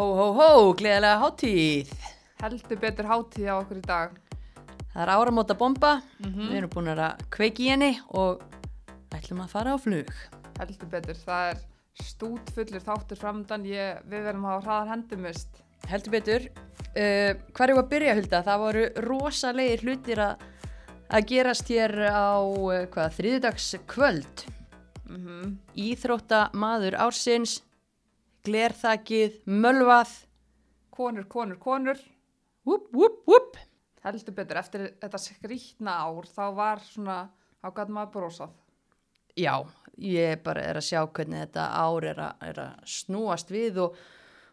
Hó, hó, hó, gleðilega hátíð. Heldur betur hátíð á okkur í dag. Það er áramóta bomba, Mm við erum búin að kveiki í henni og ætlum að fara á flug. Heldur betur, það er stút fullur þáttur framdann, við verðum að hafa hraðar hendumist. Heldur betur, uh, hvað er að byrja Hulda? Það voru rosalegir hlutir að, að gerast hér á uh, hvað, þriðdags kvöld. Mm Íþrótta maður ársins, glerþakið, mölvað, Konur, konur, konur. whoop, whoop, whoop. Heldur betur, eftir þetta skrítna ár, þá var svona, þá gæti maður brosað. Já, ég bara er að sjá hvernig þetta ár er að, er að snúast við og,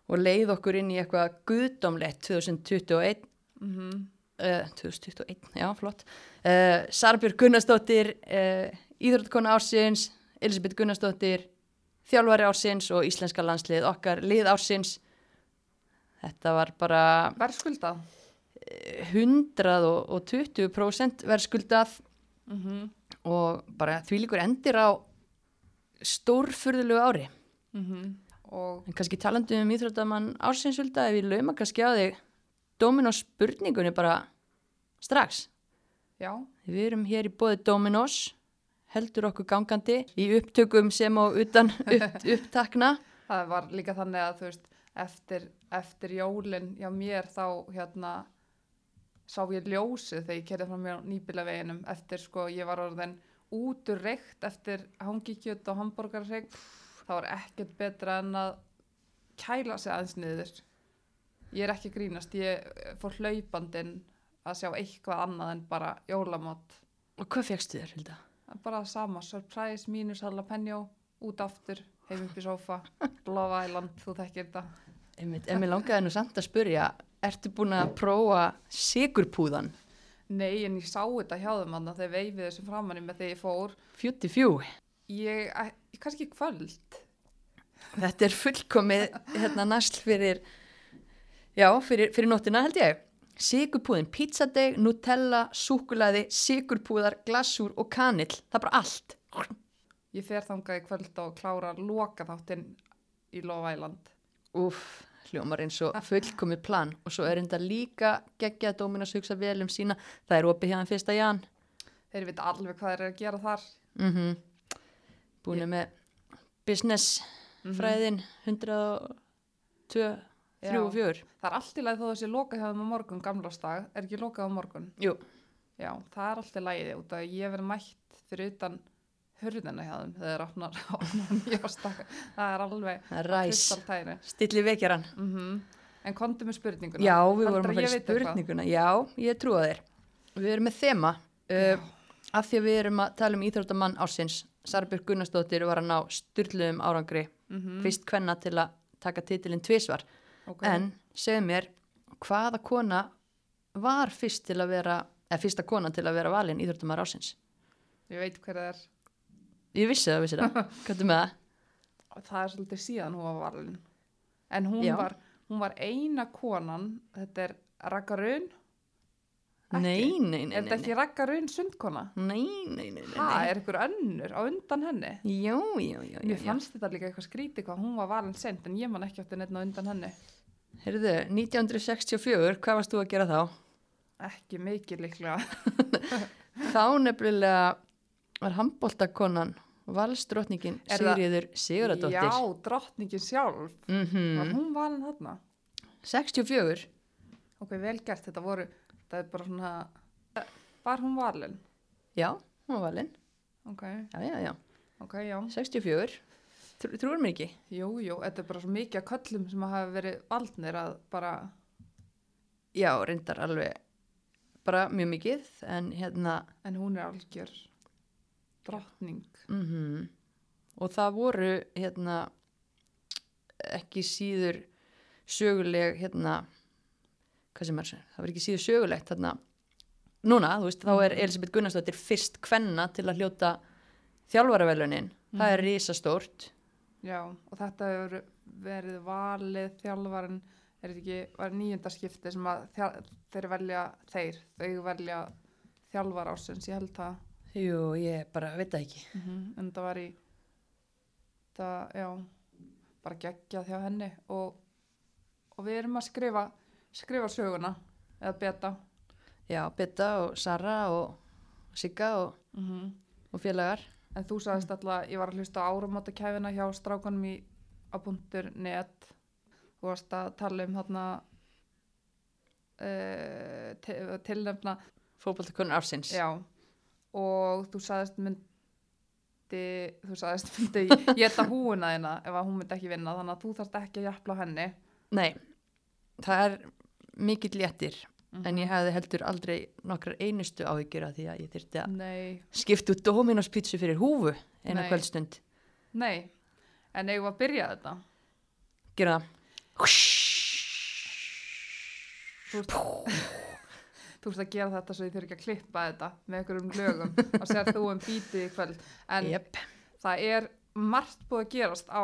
og leið okkur inn í eitthvað guðdómlegt 2021, Mm uh, 2021, já, flott. Uh, Sarbjörg Gunnarsdóttir, uh, Íþróttkona ársins, Elisabeth Gunnarsdóttir, þjálfari ársins og íslenska landslið okkar lið ársins. Þetta var bara Verðskuldað. 120% verðskuldað Mm -hmm. og bara þvílíkur endir á stórfurðulegu ári. Mhm. Og En kannski talandi um íþróttamann ársinsvölda ef ég lauma kannski á þig Dominos spurningunni bara strax. já, Við erum hér í bóði Dominos, heldur okkur gangandi í upptökum sem og utan upp, upptakna. það var líka þannig að þú veist, eftir, eftir jólin hjá mér þá hérna sá ég ljósið þegar ég kerði fram mér á nýbilaveginum eftir sko, ég var orðin útur reykt eftir hangikjöt og hambúrgarreykt þá var ekkert betra en að kæla sig aðeins niður ég er ekki grínast ég fór hlaupandinn að sjá eitthvað annað en bara jólamátt Og hvað fegstu þér, Hilda? Bara sama, surprise, mínus jalapeno út aftur, heim upp í sófa Love Island, þú þekkir þetta en mér langaði nú samt að spurja, ertu búin að prófa sigurpúðan? Nei, en ég sá þetta hjá þeim annað þegar veifið þessu framann með þegar ég fór. Fjúti fjú. Ég, eh, kannski kvöld. Þetta er fullkomið hérna næst fyrir, já, fyrir, fyrir nóttina held ég. Sigurpúðin, pizzadeig, nutella, súkulaði, sigurpúðar, glasúr og kanill. Það er bara allt. Ég fer þangað í kvöld og klára loka þáttinn í Love Island. Úff, hljómar eins og fullkomið plan. Og svo er enda líka geggja að Dóminas hugsa vel um sína. Það er opið hérna fyrsta jan. Þeir vita alveg hvað þeir eru að gera þar. Mm Búin Ég- með business Mhm. fræðin 102, 3 og 4. Það er allt í lagi þó þessi lokað hjá þeim á morgun, gamlastag. Er ekki lokað á morgun? Jú, Já, það er allt í lagi út að ég verið mætt fyrir utan hurðina hjá þeim þegar opnar, opnar nýjastag. Það er alveg ræs. Stilli vekjaran. Mm En komdu með spurninguna. Já, við vorum að eitthvað? spurninguna. Já, ég trúa þér. Við erum með þema. Uh, af því að við erum að tala um íþróttamann ásins. Sarbjörg Gunnarsdóttir var að ná styrluðum árangri. Mhm, Fyrst kvenna til að taka titilinn tvisvar. Ok. En segðu mér, hvaða kona var fyrst til að vera, eða fyrsta kona til að vera valin íþróttamann ásins? Ég veit hver það er. Ég vissi það, vissi það. Hvað er með það? það er svolítið síðan hún var valin en hún Já. var, hún var eina konan þetta er Raggarun Ekki? Nei, nei, nei, er þetta ekki Raggarun sundkona? nei, nei, nei, nei. er ykkur önnur á undan henni? Jú, jú, jú, Mér fannst þetta líka eitthvað skrítið hvað hún var valin sent en ég man ekki eftir neitt á undan henni Heyrðu, 1964, hvað varst þú að gera þá? ekki mikið líklega Þá nefnilega var handbóltakonan valstrotningin Sigriður Siguradóttir. Já, drottningin sjálf Mm Var hún valin þarna? 64, Ok, vel gert, þetta voru þetta er bara svona Var hún valin? já, hún var valinn. Ok, Já, já, já, ok, já 64. Trú, trúur mér ekki? Jú, jú, þetta er bara svo mikið að köllum sem að hafa verið valdnir að bara Já, reyndar alveg bara mjög mikið, en hérna, En hún er algjör drottning. mm og það voru, hérna, ekki síður söguleg, hérna, hvað sem er, það var ekki síður sögulegt, hérna, núna, þú veist, þá er Elisabeth Gunnarsdóttir fyrst kvenna til að hljóta þjálfaravelunin, það er risastórt, Já, og þetta hefur verið valið þjálfarin, er þetta ekki, var nýjöndaskipti sem að þeir velja þeir, þau velja þjálfar ásins, ég held það. jú, ég bara veit það ekki, Mm En það var í, það, já, bara geggjað hjá henni og og við erum að skrifa skrifa söguna eða beta Já, Betta og Sara og Sigga og, mm og félagar. En þú sagðist alltaf, ég var að hlusta á áramóta kæfina hjá strákanum í á punktur net. Þú varst að tala um þarna uh, tilnefna Fótboltakunnur ársins. já. Og þú sagðist myndi þú sagðist myndi ég þetta húuna þína ef að hún myndi ekki vinna þannig að þú þarft ekki að jafla á henni. Nei, það er mikill léttir Mhm. en ég hefði heldur aldrei nokkrar einustu áhyggjur af því að ég þyrfti að út Dominos pítsu fyrir húfu eina Nei. kvöldstund. nei en eigum að byrja þetta Gera það. þú ert, að gera þetta svo ég þurfi ekki að klippa þetta með einhverjum lögum og sér þú um bítið í kvöld en Jep. það er margt búið að gerast á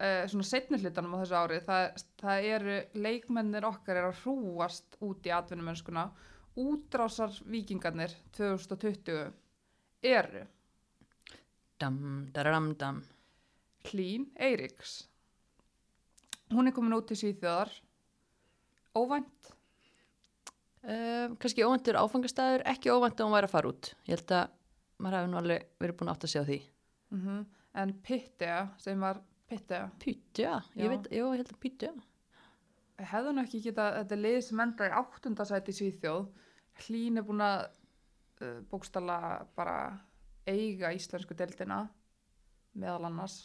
uh, svona setni hlutanum á þessu ári það, það eru leikmennir okkar er að hrúast út í atvinnumennskuna útrásar vikingarnir 2020 eru Dam, daram, dam. Hlín Eiríks hún er komin út til Svíþjóðar óvænt Uh, kannski óvæntur áfangastæður, ekki óvænt að hún væri að fara út. Ég held að maður hefði nú alveg verið búin að átta sig á því. mm en Pittea sem var Pittea Pítja, Já. ég veit, jú, ég held að pítja. hefðu hann ekki geta, þetta er lið sem enda í áttundasæti í Svíþjóð Hlín er búin að uh, bókstala bara eiga íslensku deildina meðal annars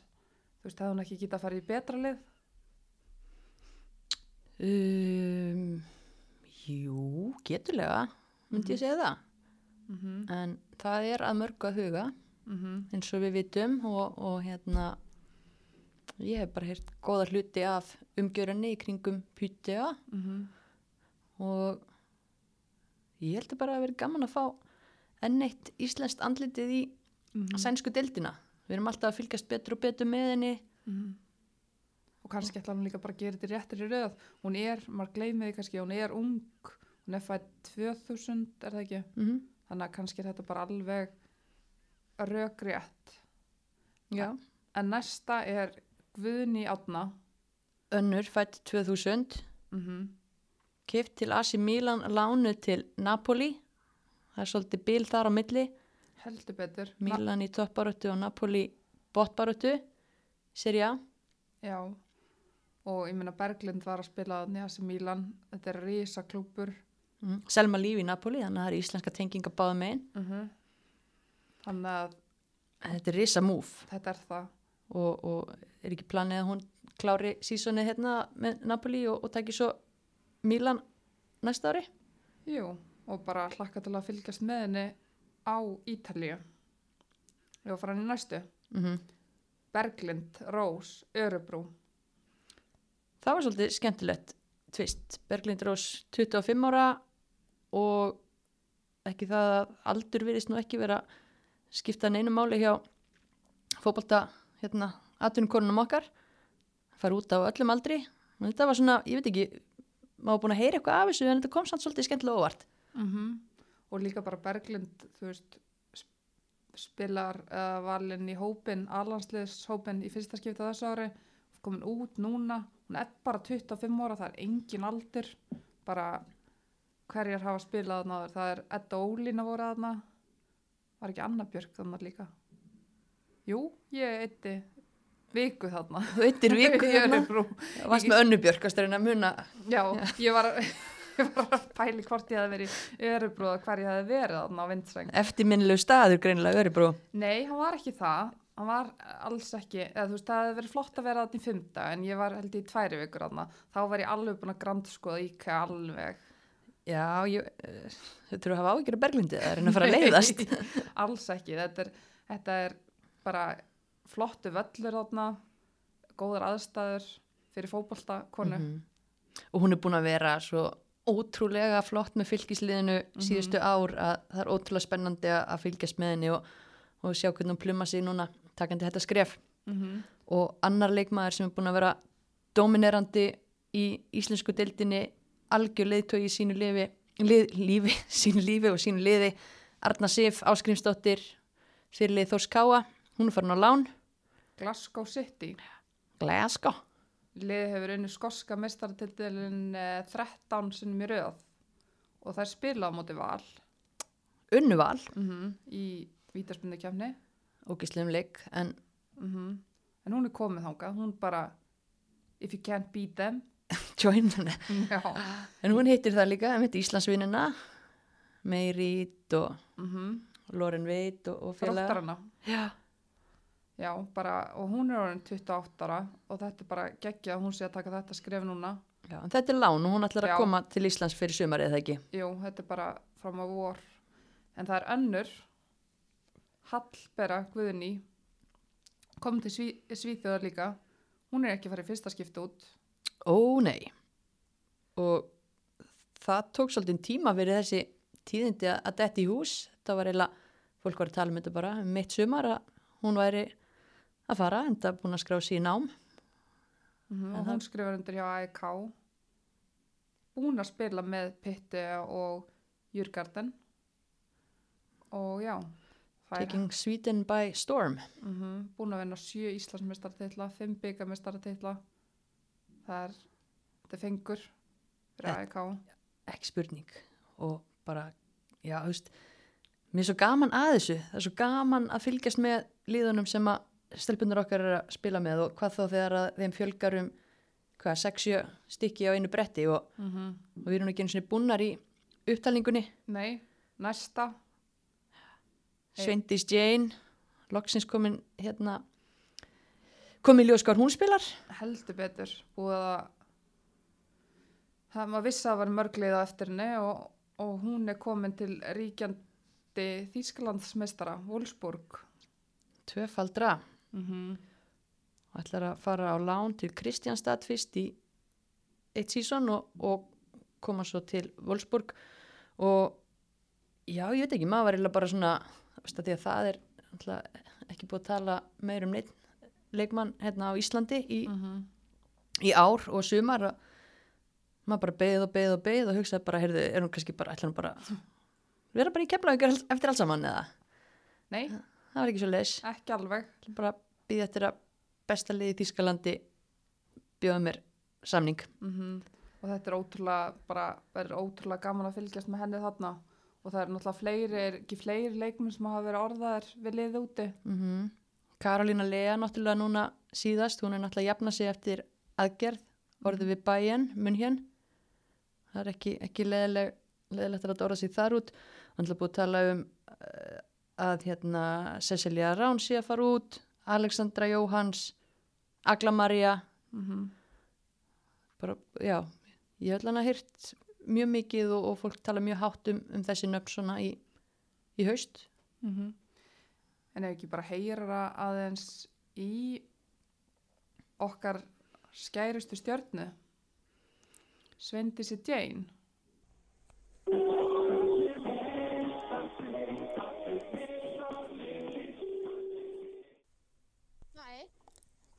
þú veist, hefðu hann ekki geta að fara í betra lið Um, jú, geturlega, myndi ég segja það. mm -hmm. En það er að mörgu að huga, Mm eins og við vitum og, og hérna, ég hef bara heyrt góða hluti af umgjörunni í kringum pítja mhm. og ég held bara að vera gaman að fá enn eitt íslenskt andlitið í Mhm. sænsku deildina. Við erum alltaf að fylgjast betur og betur með henni. Mhm. og kannski ætla hann líka bara að gera þetta réttir í röð hún er, maður gleymið því kannski hún er ung, hún er fætt 2000 er það ekki, Mm þannig að kannski er þetta bara alveg rökrétt Já. en næsta er Guðni Átna Önnur fætt 2000, mm kipt til Asi Milan, lánu til Napoli. Það er svolítið bíl þar á milli. heldur betur Milan í toppbarötu og Napoli botbarötu. Serja. Já, og ég meina Berglind var að spila að Nýjasi Mílan, þetta er risa klúpur. Mm. Selma Líf í Napoli, þannig að það er íslenska tenginga báða megin. Mhm. Þannig að Þetta er risa múf þetta er það. Og, og er ekki planið að hún klári sísonið hérna með Napoli og, og taki svo Milan næsta ári. Jú, og bara hlakka til að fylgjast með henni á Ítalíu. Að fara hann í næstu. Mm Berglind, Rós, Örubrú. Það var svolítið skemmtilegt tvist. Berglind Rós 25 ára og ekki það að aldur virðist nú ekki vera skipta neinu máli hjá fótbolta hérna atvinnukonunum okkar. Fara út á öllum aldri. Og þetta var svona, ég veit ekki maður búin að heyra eitthvað af þessu en þetta kom samt svolítið skemmtilega óvart. Mm Og líka bara Berglind, þú veist, sp- spilar uh, valinn í hópin, alansliðshópin í fyrsta skipta þessu ári, komin út núna, hún er bara 25 ára, það er engin aldur, bara hverjar hafa spilað þarna áður, það er Edda Ólína voru þarna, var ekki Anna Björk þarna líka? Jú, ég eitti viku þarna. þú eittir viku Í hérna Örebro. varst með önnubjörg að muna Já, ég var, ég var að pæli hvort ég hefði verið í Örebro og hver ég hefði verið þarna á vindsveng. eftirminnilegu staður greinilega Öribrú Nei, hann var ekki það, hann var alls ekki, eða þú veist, það hefði verið flott að vera þarna í fymta, en ég var held í tværi vikur þarna, þá var ég alveg búin að grandskoða íkja alveg. já, ég, uh, þau þurfa að hafa ágjörða Berglindi það er henni að fara að leiðast Nei, alls ekki, þetta er, þetta er bara flottu völlur þarna, góðar aðstæður fyrir fótbolta konu. Mhm. og hún er búin að vera svo ótrúlega flott með fylgisliðinu síðustu ár að það er ótrúlega spennandi að fylgjast með henni og, og sjá hvernig hún pluma sig núna takandi þetta skref Mm og annar leikmaður sem er búin að vera dominerandi í íslensku deildinni algjör leiðtói í sínu lifi, lið, lífi, sínu lífi og sínu liði Arna Sif, Áskrimsdóttir fyrirlið Þórs Káa, hún er farin á lán. Glasgow City, Glasgow, liðið hefur unni skoska mestaratitilin 13 sinnum í röð. Og það er spilað á móti val. Unnuval, mm í vítaspunni kefni ógislegum leik, en mm en hún er komið þangað, hún bara if you can't beat them. Join já, En hún hittir það líka, einmitt Íslandsvinnina, Meirít og mm Loren Veit og, og félaga. þróttarana. Já, já, bara, og hún er orðin 28 ára og þetta er bara geggja að hún sé að taka þetta skref núna já, en þetta er lán og hún ætlar að Já. koma til Íslands fyrir sumarið, eða ekki? jú, þetta er bara fram á vor en það er önnur Hallbera Guðni kom til Sví, Svíþjóðar líka hún er ekki að í fyrsta skipti út Ó, nei. Og það tók svolítið tíma fyrir þessi tíðindi að að detti í hús. Það var eiginlega, fólk var að tala um þetta bara um mitt sumar að hún væri að fara, en það búin að skrá sér í nám. mm En og það- hún skrifar undir hjá AEK búin að spila með Pitti og Jurgarden og já það er Taking Sweden by Storm. mm búin að vinna sjö Íslandsmestartitla, fimm byggamestartitla það er þetta er fengur fyrir. AEK ekki spurning og bara, já, þú veist mér er svo gaman að þessu það er svo gaman að fylgjast með líðunum sem að stelpunir okkar er að spila með og hvað þá þegar þeim fjölgar um hvað, 6-7 stykki á einu bretti og, mm -hmm. og við erum ekki einu sinni búnnar í upptalningunni, nei, næsta Hey. Sveindís Jane loksins komin hérna komin ljós hvað hún spilar heldur betur búið að það maður vissi að það var mörglið á eftir henni og, og hún er komin til ríkjandi Þýskalandsmeistara Wolfsburg tvöfaldra mm -hmm. og ætlar að fara á lán til Kristjánstad fyrst í eitt sísón og, og koma svo til Wolfsburg. Og já, ég veit ekki, maður var eiginlega bara svona að því að það er náttúrulega ekki búið að tala meir um neitt leikmann hérna á Íslandi í, Mm í ár og sumar og maður bara beið og beið og beið og hugsaði bara, heyrðu, er hún kannski bara, ætlar hún bara vera bara í keflavíkar eftir alls saman eða, nei, það var ekki svo leis ekki alveg. Bara býði eftir að besta liði í Þýskalandi bjóða mér samning. Mm og þetta er ótrúlega bara verður ótrúlega gaman að fylgjast með henni þarna. Og það er náttúrulega fleiri, er ekki fleiri leikmenn sem hafa verið orðaðir við liðið úti? Mm Karolína Lea náttúrulega núna síðast, hún er náttúrulega jafna sig eftir aðgerð, orðið við bæinn mun hér það er ekki, ekki leðileg, leðilegt að láta orða sig þar út. Hann er búið að tala um uh, að hérna Cecilia Rán sé að fara út Alexandra Jóhans Agla Maria mm bara, já, ég hef allan að hýrt mjög mikið og, og fólk tala mjög hátt um, um þessi nöfn svona í, í haust. -hmm. en ef ekki bara heyra aðeins í okkar skærustu stjörnu? Sveindisi Jane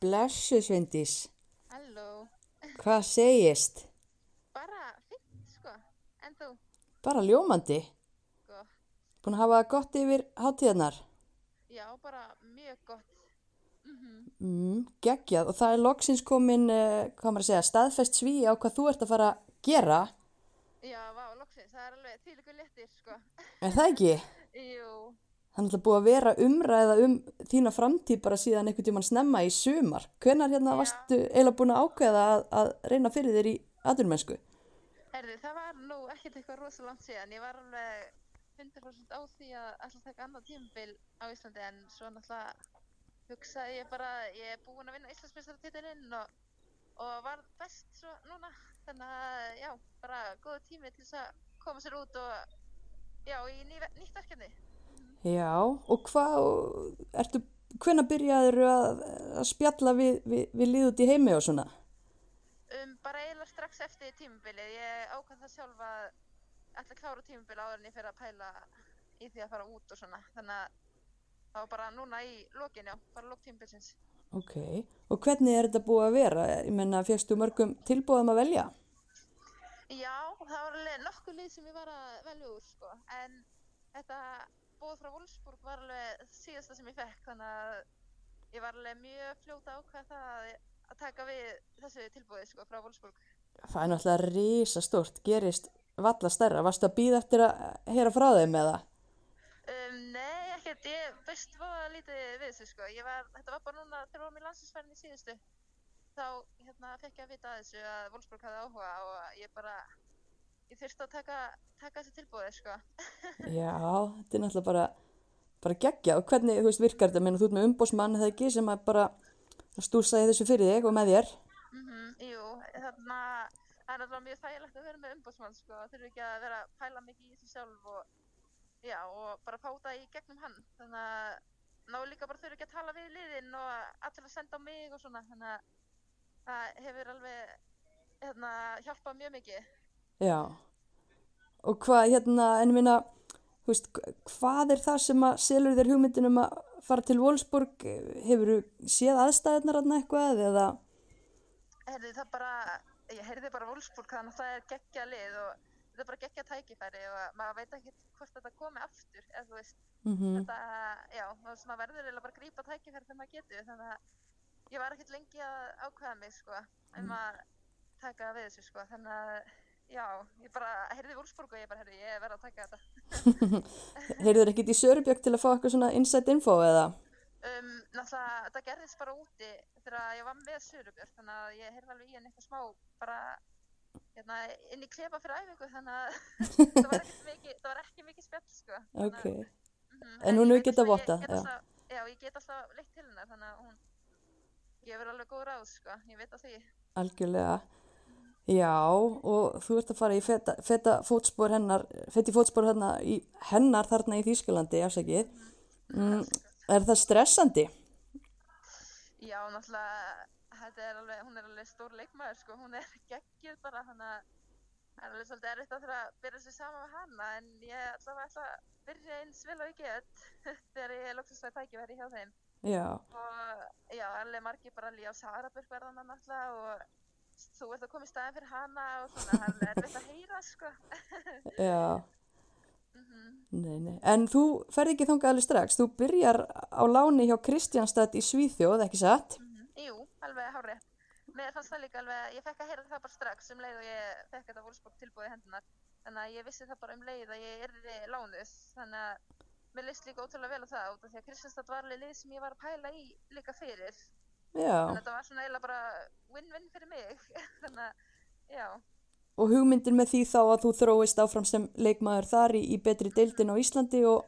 Blessu Svindís, halló, hvað segist? bara fint sko, en þú, Bara ljómandi, gott, búin að hafa það gott yfir hátíðarnar já bara mjög gott, mm mm, geggjað. Og það er loksins komin uh, hvað maður að segja, staðfest sví á hvað þú ert að fara að gera. Já vá, loksins, það er alveg þýlikur léttir sko, er það ekki? jú, Það er náttúrulega búið að vera umræða um þína framtíð bara síðan einhvern tímann snemma í sumar. Hvenar hérna Já. varstu eiginlega búin að ákveða að, að reyna fyrir þér í aðurmennsku? herði það var nú ekkert eitthvað rosa langt síðan, ég var alveg 100% á því að alltaf taka annað tímabil á Íslandi en svo náttúrulega hugsaði ég bara, ég er búin að vinna Íslandsmeistaratitilinn og, og var best svo núna, þannig að já, bara góða tími til þess að koma sér út og já, í ný, nýtt verkefni. Já, og hvað, hvenær byrjaður að, að spjalla við, við, við lið út í heimi og svona? Um, bara eiginlega strax eftir tímabilið, ég ákvað það sjálf að ætla að klára tímabilið áður en ég fyrir að pæla í því að fara út og svona, þannig að það var bara núna í lokin, já, bara lók tímabilsins. Ok, og hvernig er þetta búið að vera? Ég menna, fegstu mörgum tilbúðum að velja? Já, það var alveg nokkuð lið sem ég var að velja úr, sko, en þetta bóð frá Wolfsburg var alveg síðasta sem ég fekk, þannig að ég var alveg mjög fljóta ákveð það að, að taka við þessu tilbúið sko frá Wolfsburg. Það er náttúrulega risa stort, gerist valla stærra. Varstu að býða eftir að heyra frá þeim eða? Um, nei, ekkert, ég veist voða lítið við þessu sko. Var, þetta var bara núna þegar við varum í landsinsferðin í síðustu. Þá hérna fekk ég að vita að þessu að Wolfsburg hafði áhuga og ég bara, ég þurfti að taka, taka þessu tilbúið sko. Já, þetta er náttúrulega bara, bara geggja. Og hvernig, veist, virkar þetta? Meina, þú ert með umbósmann eða ekki sem að bara stúsaði þessu fyrir þig og með þér. Mm jú, þarna, það er náttúrulega mjög þægilegt að vera með umbóðsmann sko, þurfi ekki að vera að pæla mikið í þessu sjálf og, já, og bara fáta í gegnum hann, þannig að ná líka bara þurfi ekki að tala við liðin og allir að senda á mig og svona, þannig að það hefur alveg, hérna, hjálpað mjög mikið. Já. Og hvað, hérna, en minna, þú veist, hvað er það sem að selur þér hugmyndin um að fara til Wolfsburg? Hefur þú séð aðstæðunar aðna eitthvað eða? Herði það bara, ég heyrði bara Wolfsburg, þannig að það er geggja lið og þetta er bara geggja tækifæri og maður veit ekki hvort þetta komi aftur, eða þú veist, Mm þetta, já, maður verður eiginlega bara grípa tækifæri þegar maður getur, þannig að ég var ekkert lengi að ákveða mig, sko, um að taka við þessu, sko, þannig að, já, ég bara heyrði Wolfsburg og ég bara, heyrði, ég verð að taka þetta. Heyrðu þér ekkert í Sörubjörg til að fá eitthvað svona inside info eða? Um, náttúrulega, þetta gerðist bara úti þegar ég var með Sörubjörn, þannig að ég heyrði alveg í henni eitthvað smá, bara, hérna, inn í klefa fyrir æfingu, þannig að það var ekki mikið, það var ekki mikið spjall, sko. þannig Ok. að- Mhm, En hún veit getað alltaf- vottað, ég já. Já, ég get alltaf leitt til hennar, þannig að hún gefur alveg góð ráð, sko, ég veit að því. Algjörlega. Já, og þú ert að fara í feta, feta fótspor hennar, feti fótspor hennar, í, hennar þarna í Þýskalandi, afsakið. Mm, er það stressandi? Já, náttúrulega, þetta er alveg, hún er alveg stór leikmaður, sko, hún er geggjuð bara, þannig að það er alveg svolítið erfitt að þurfa að byrja sig saman með hana, en ég allavega ætla að byrja eins vel og ég get þegar ég loksast að tækifæri hjá þeim. Já, Og já, alveg margir bara líka á Sarabörg verðan náttúrulega og þú ert að koma í staðin fyrir hana og svona, það er erfitt að heyra, sko. já, Mhm. nei, nei. En þú ferð ekki þangað alveg strax. Þú byrjar á láni hjá Kristjánstad í Svíþjóð, ekki satt? Mhm. Jú, alveg hárið. Mér fannst það líka alveg, ég fekk að heyra það bara strax um leið og ég fekk þetta Wolfsburg tilbúið hendunar. Þannig að ég vissi það bara um leið að ég er lánuð. Þannig að mér leist líka ótrúlega vel á það út af því að Kristjánstad var alveg lið sem ég var að pæla í líka fyrir. Þetta var svona eiginlega bara win-win fyrir mig. Þannig að, já, og hugmyndin með því þá að þú þróist áfram sem leikmaður þar í, í betri deildin á Íslandi og,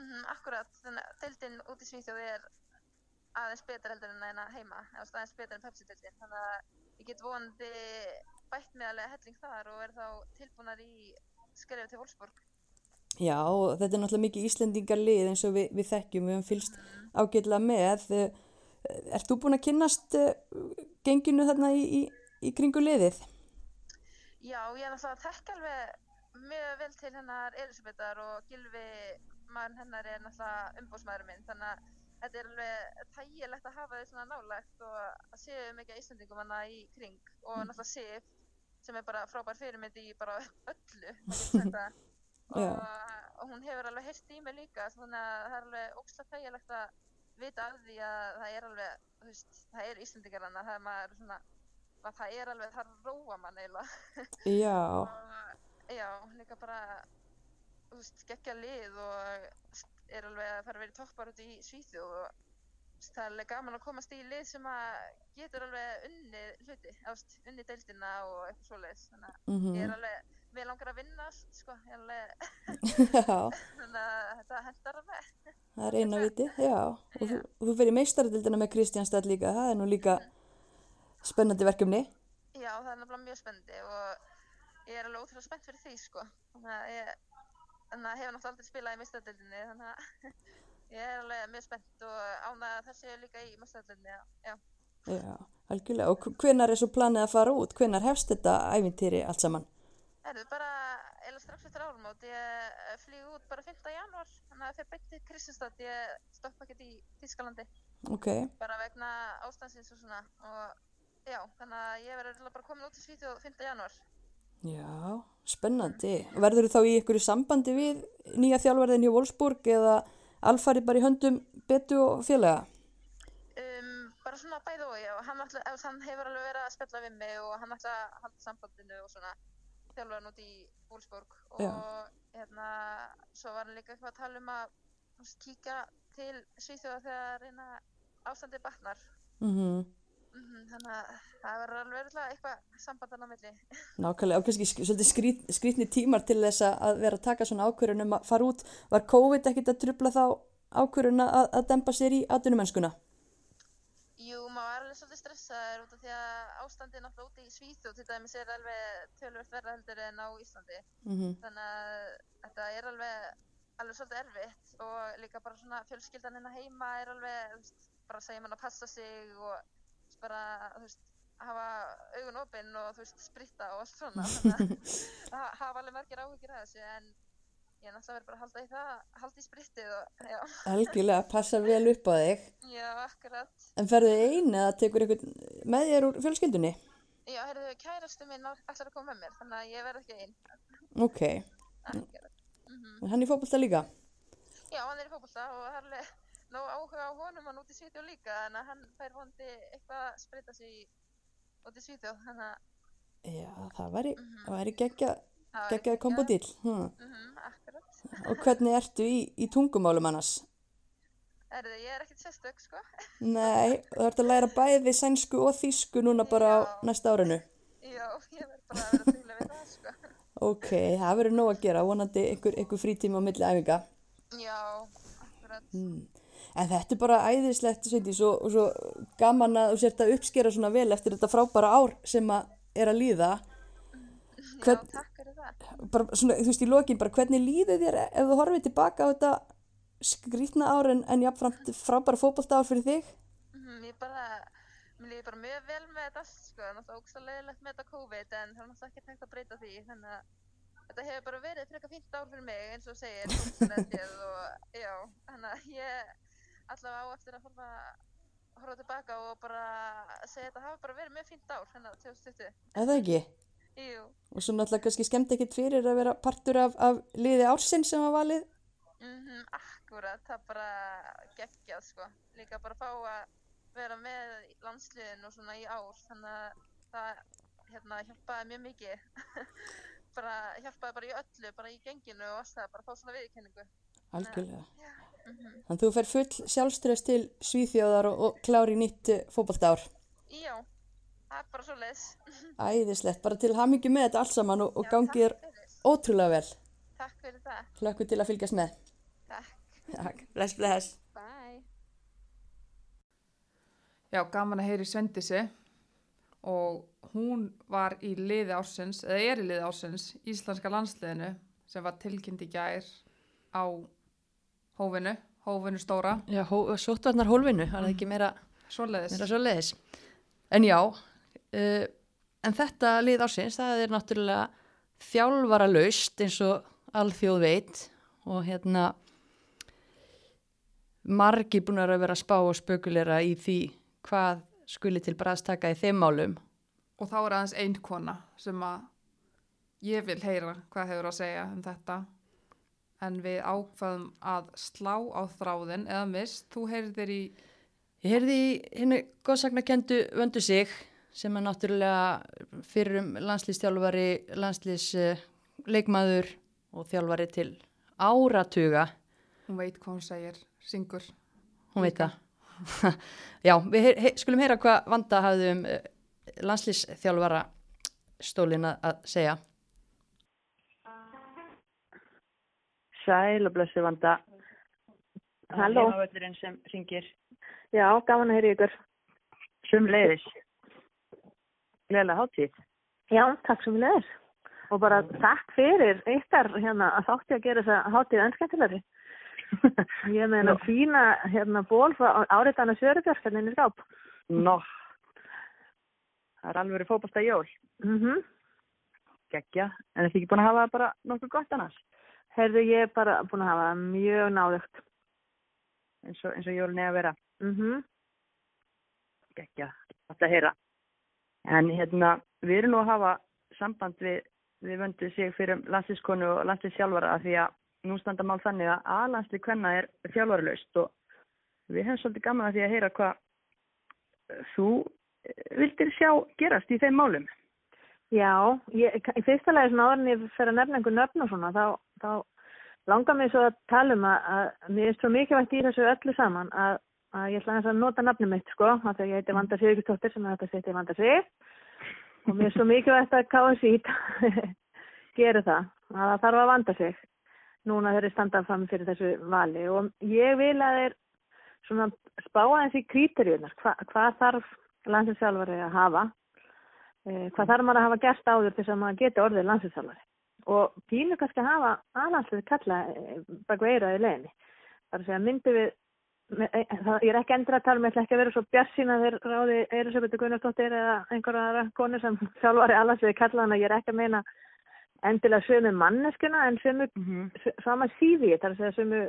mm akkurat. Þannig að deildin út í Svíþjóð er aðeins betur heldur en hérna heima. Aðeins betur en Pepsi-deildin. Þannig að ég get vonandi bætt með alveg helling þar og er þá tilbúnar í skrefið til Wolfsburg. já, og þetta er náttúrulega mikið Íslendingarlið eins og við, við þekkjum, við höfum fylst ágætlega með. Ert þú búin að kynnast eh, genginu þarna í, í, í kringu liðið? Já, ég er náttúrulega að þekka alveg mjög vel til hennar Elisabethar og Gilvi, maður hennar er náttúrulega umbóðsmaðurinn minn, þannig að þetta er alveg þægilegt að hafa þau svona nálægt og að séu mikið Íslandingum hana í kring og náttúrulega Sif sem er bara frábær fyrirmynd í bara öllu. Já. og, og hún hefur alveg heyrt í mig líka, þannig að það er alveg ógslag þægilegt að vita af því að það er alveg, þú veist, það er Íslandingar hana, það er maður svona, að það er alveg, það róa mann eiginlega. Já, og já, líka bara þú veist, geggja lið og er alveg að fara að vera toppar út í Svíþjóð og það er alveg gaman að komast í lið sem að getur alveg unni hluti, ást, unni deildina og eitthvað svoleiðis. Þannig að mhm, ég er alveg, mér langar að vinna allt, sko, já, þannig að þetta hendar alveg það er eina viti, já. Og þú, og þú fyrir meistaradildina með Kristjánstad líka, það er nú líka spennandi verkefni. Já, það er nefnilega mjög spennandi og ég er alveg ótrúlega spennt fyrir því, sko. Þannig að ég, að hefur náttúrulega aldrei spilað í mistadöldinni, þannig að ég er alveg mjög spennt og ánað að það séu líka í mistadöldinni, já. Já, algjörlega. Og hvenar er svo planið að fara út? Hvenar hefst þetta ævintýri allt saman? Það er bara, eða strax eftir áramót, ég flýg út bara 5. janúar, þannig að þegar beinti Kristinsdótt, ég stoppa ekkert í Þískalandi, Ok, bara vegna ástansins og svona og já, þannig að ég verður bara komin út í Svíþjóð 5. janúar. já, spennandi. Verður þú þá í ykkur sambandi við nýja þjálfarðin hjá Wolfsburg eða alfari bara í höndum betu og félaga? Um, bara svona bæði og já, hann, ef, hann hefur alveg verið að spjalla við mig og hann ætla að halda sambandinu og svona þjálfur út í Wolfsburg og Já. hérna, svo var hann líka eitthvað að tala um að kíka til Svíþjóða þegar reyna ástandi batnar Mm mm þannig að það verður alveg eitthvað sambandan á milli Nákvæmlega, og kannski sk- svolítið skrít, skrítni tímar til þess að- vera að taka svona ákvörðun um að fara út. Var COVID ekkit að trubla þá ákvörðun að, að dempa sér í atvinnumennskuna? Jú, maður var alveg svolítið stressaður út af því að ástandið náttúrulega úti í Svíþjóð til dæmis er alveg tölvöld verða heldur en á Íslandi. Mm þannig að þetta er alveg alveg svolítið erfitt og líka bara svona fjölskyldan hérna heima er alveg veist, bara að segja mann að passa sig og veist, bara veist, hafa augun opinn og spritta og allt svona. Þannig að hafa alveg margir áhyggjur af þessu en ég er náttúrulega verið bara að halda í það halda í sprittið og já, Helgilega, passa vel upp á þig. já, akkurat En ferðu ein eða tekur einhvern með þér úr fjölskyldunni? já, heyrðu, kærastu minn ætlar að koma með mér þannig að ég verð ekki einn Ok, akkurat mm en hann í fótbolta líka? Já, hann er í fótbolta og það er alveg nóg áhuga á honum hann út í Svíþjóð líka en að hann fær vondi eitthvað að spreita sig út í Svíþjóð þannig að Já, það væri, Mhm. það væri geggja, það var geggjaði kombodýl. Og hvernig ertu í, í tungumálum annars? Erðu, ég er ekkert sérstök, sko. Nei, þú ert að læra bæði sænsku og þýsku núna bara á Já. næsta árinu. Já, ég verð bara að vera dugleg við það, sko. Ok, það verður nóg að gera, vonandi einhver, einhver frítíma á milli æfinga. Já, akkurat. Mm. En þetta er bara æðislegt, Sveindís, og, og svo gaman að þú sért að uppskera svona vel eftir þetta frábæra ár sem að er að líða. Hvern- Já, takk. Bara svona, þú veist, í lokin, bara hvernig líður þér ef þú horfið tilbaka á þetta skrítna ár en, en jafnframt frábæra fótbolta ár fyrir þig? Mhm, Ég bara, mér líður bara mjög vel með þetta allt, sko. Það er ógst leiðilegt með þetta COVID en það er náttúrulega ekki hægt að breyta því. Þannig að þetta hefur bara verið frekar fínt ár fyrir mig, eins og segir, og já, þannig að ég allavega á eftir að horfa, horfa tilbaka og bara segja að þetta hafi bara verið mjög fínt ár, hérna 2020. Er það ekki? Jú, Og svo náttúrulega kannski skemmt ekkit fyrir að vera partur af, af liði ársins sem var valið. mhm, akkurat, það bara geggjað, sko. Líka bara fá að vera með í landsliðinu og svona í ár, þannig að það hérna, hjálpaði mjög mikið. bara hjálpaði bara í öllu, bara í genginu og allt það, bara fá svona viðurkenningu. Algjörlega. Mhm. Þannig þú fer full sjálfströðs til Svíþjóðar og, og klári nýtt eh, fótboltaár. Já, það er bara svo leiðis. Æðislegt, bara til hamingi með þetta allt saman og, og gangi þér takk fyrir. ótrúlega vel. Takk fyrir það. Hlökku til að fylgjast með. Takk. Takk, bless, bless. Bye. Já, gaman að heyri Svendisi og hún var í liði ársins, eða er í liði ársins, íslenska landsliðinu sem var tilkynnt í gær á hófinu, hófinu stóra, Já, sóttvarnar hólfinu, það er ekki meira, svoleiðis. meira svo leiðis. En já, uh, en þetta lið ásins, það er náttúrulega þjálfara laust eins og alþjóð veit og hérna margi búin að vera að spá og spökulera í því hvað skuli til bræðstaka í þeim málum. Og þá er aðeins ein kona sem að ég vil heyra hvað hefur að segja um þetta. En við ákvaðum að slá á þráðin eða mist. Þú heyrðir í, Ég heyrði í henni góðsagnakendu vöndu sig sem er náttúrulega fyrrum landslýstjálfari, landslýsleikmaður og þjálfari til áratuga, hún veit hvað hún segir, syngur. hún veit það. Já, við heyr, skulum heyra hvað Vanda hafði um uh, landslýsþjálfara stólin að að segja. Sæl og blessu vanda. Halló. Heimavöllurinn sem ringir Já, gaman að heyra ykkur. sum leiðis. Gleðilega hátíð. Já, takk sem við leðis. Og bara takk fyrir ykkar hérna að þátti að gera þessa hátíð ennskemmtilegri. Ég hennar fína hérna ból frá áriðana Sörubjörg hérna inn í skáp. Nó. Það er alveg fótballta jól. Mhm. Gekkja. En þið ekki búin að hafa það bara nokkuð gott annars? Herðu, ég er bara búin að hafa það mjög náðugt. Eins og, og jólun er að vera. Mhm. Gekkja. Þetta að heyra. En hérna, við erum nú að hafa samband við, við vöndu sig fyrir landslískonu og landslísjálfara af því að nú standa mál þannig að aðlandslík hvenna er þjálfarlaust og við hefum svolítið gaman að því að heyra hvað þú vildir sjá gerast í þeim málum? Já, ég, í fyrsta lagi svona áður en ég fer að nefna einhver nöfn og svona, þá, þá langar mér svo að tala um að, að mér er svo mikilvægt í þessu öllu saman að, að ég ætla að nota nafnum mitt sko, að þegar ég heiti Vanda Sigurðsdóttir sem þetta seti Vanda Sig. Og mér er svo mikilvægt að KSI gera það, að það þarf að vanda sig núna þegar ég standað fram fyrir þessu vali. Og ég vil að þeir svona spá aðeins í krítiríunar, Hva, hvað þarf landsinsjálfari að hafa Eh, hvað þarf maður að hafa gert áður til að maður geti orðið landsinsálari og pínu kannski að hafa aðlandslið kalla eh, baka eiraði leginni þar að segja myndu við ég er ekki endur að tala með um, ekki að vera svo bjassina þegar ráði Eirisöpildur Gunnarsdóttir eða einhverja aðra konu sem sjálfari allansliði kalla þannig að ég er ekki að meina endilega sömu manneskuna en sömu mm -hmm. sama síði þar að segja sömu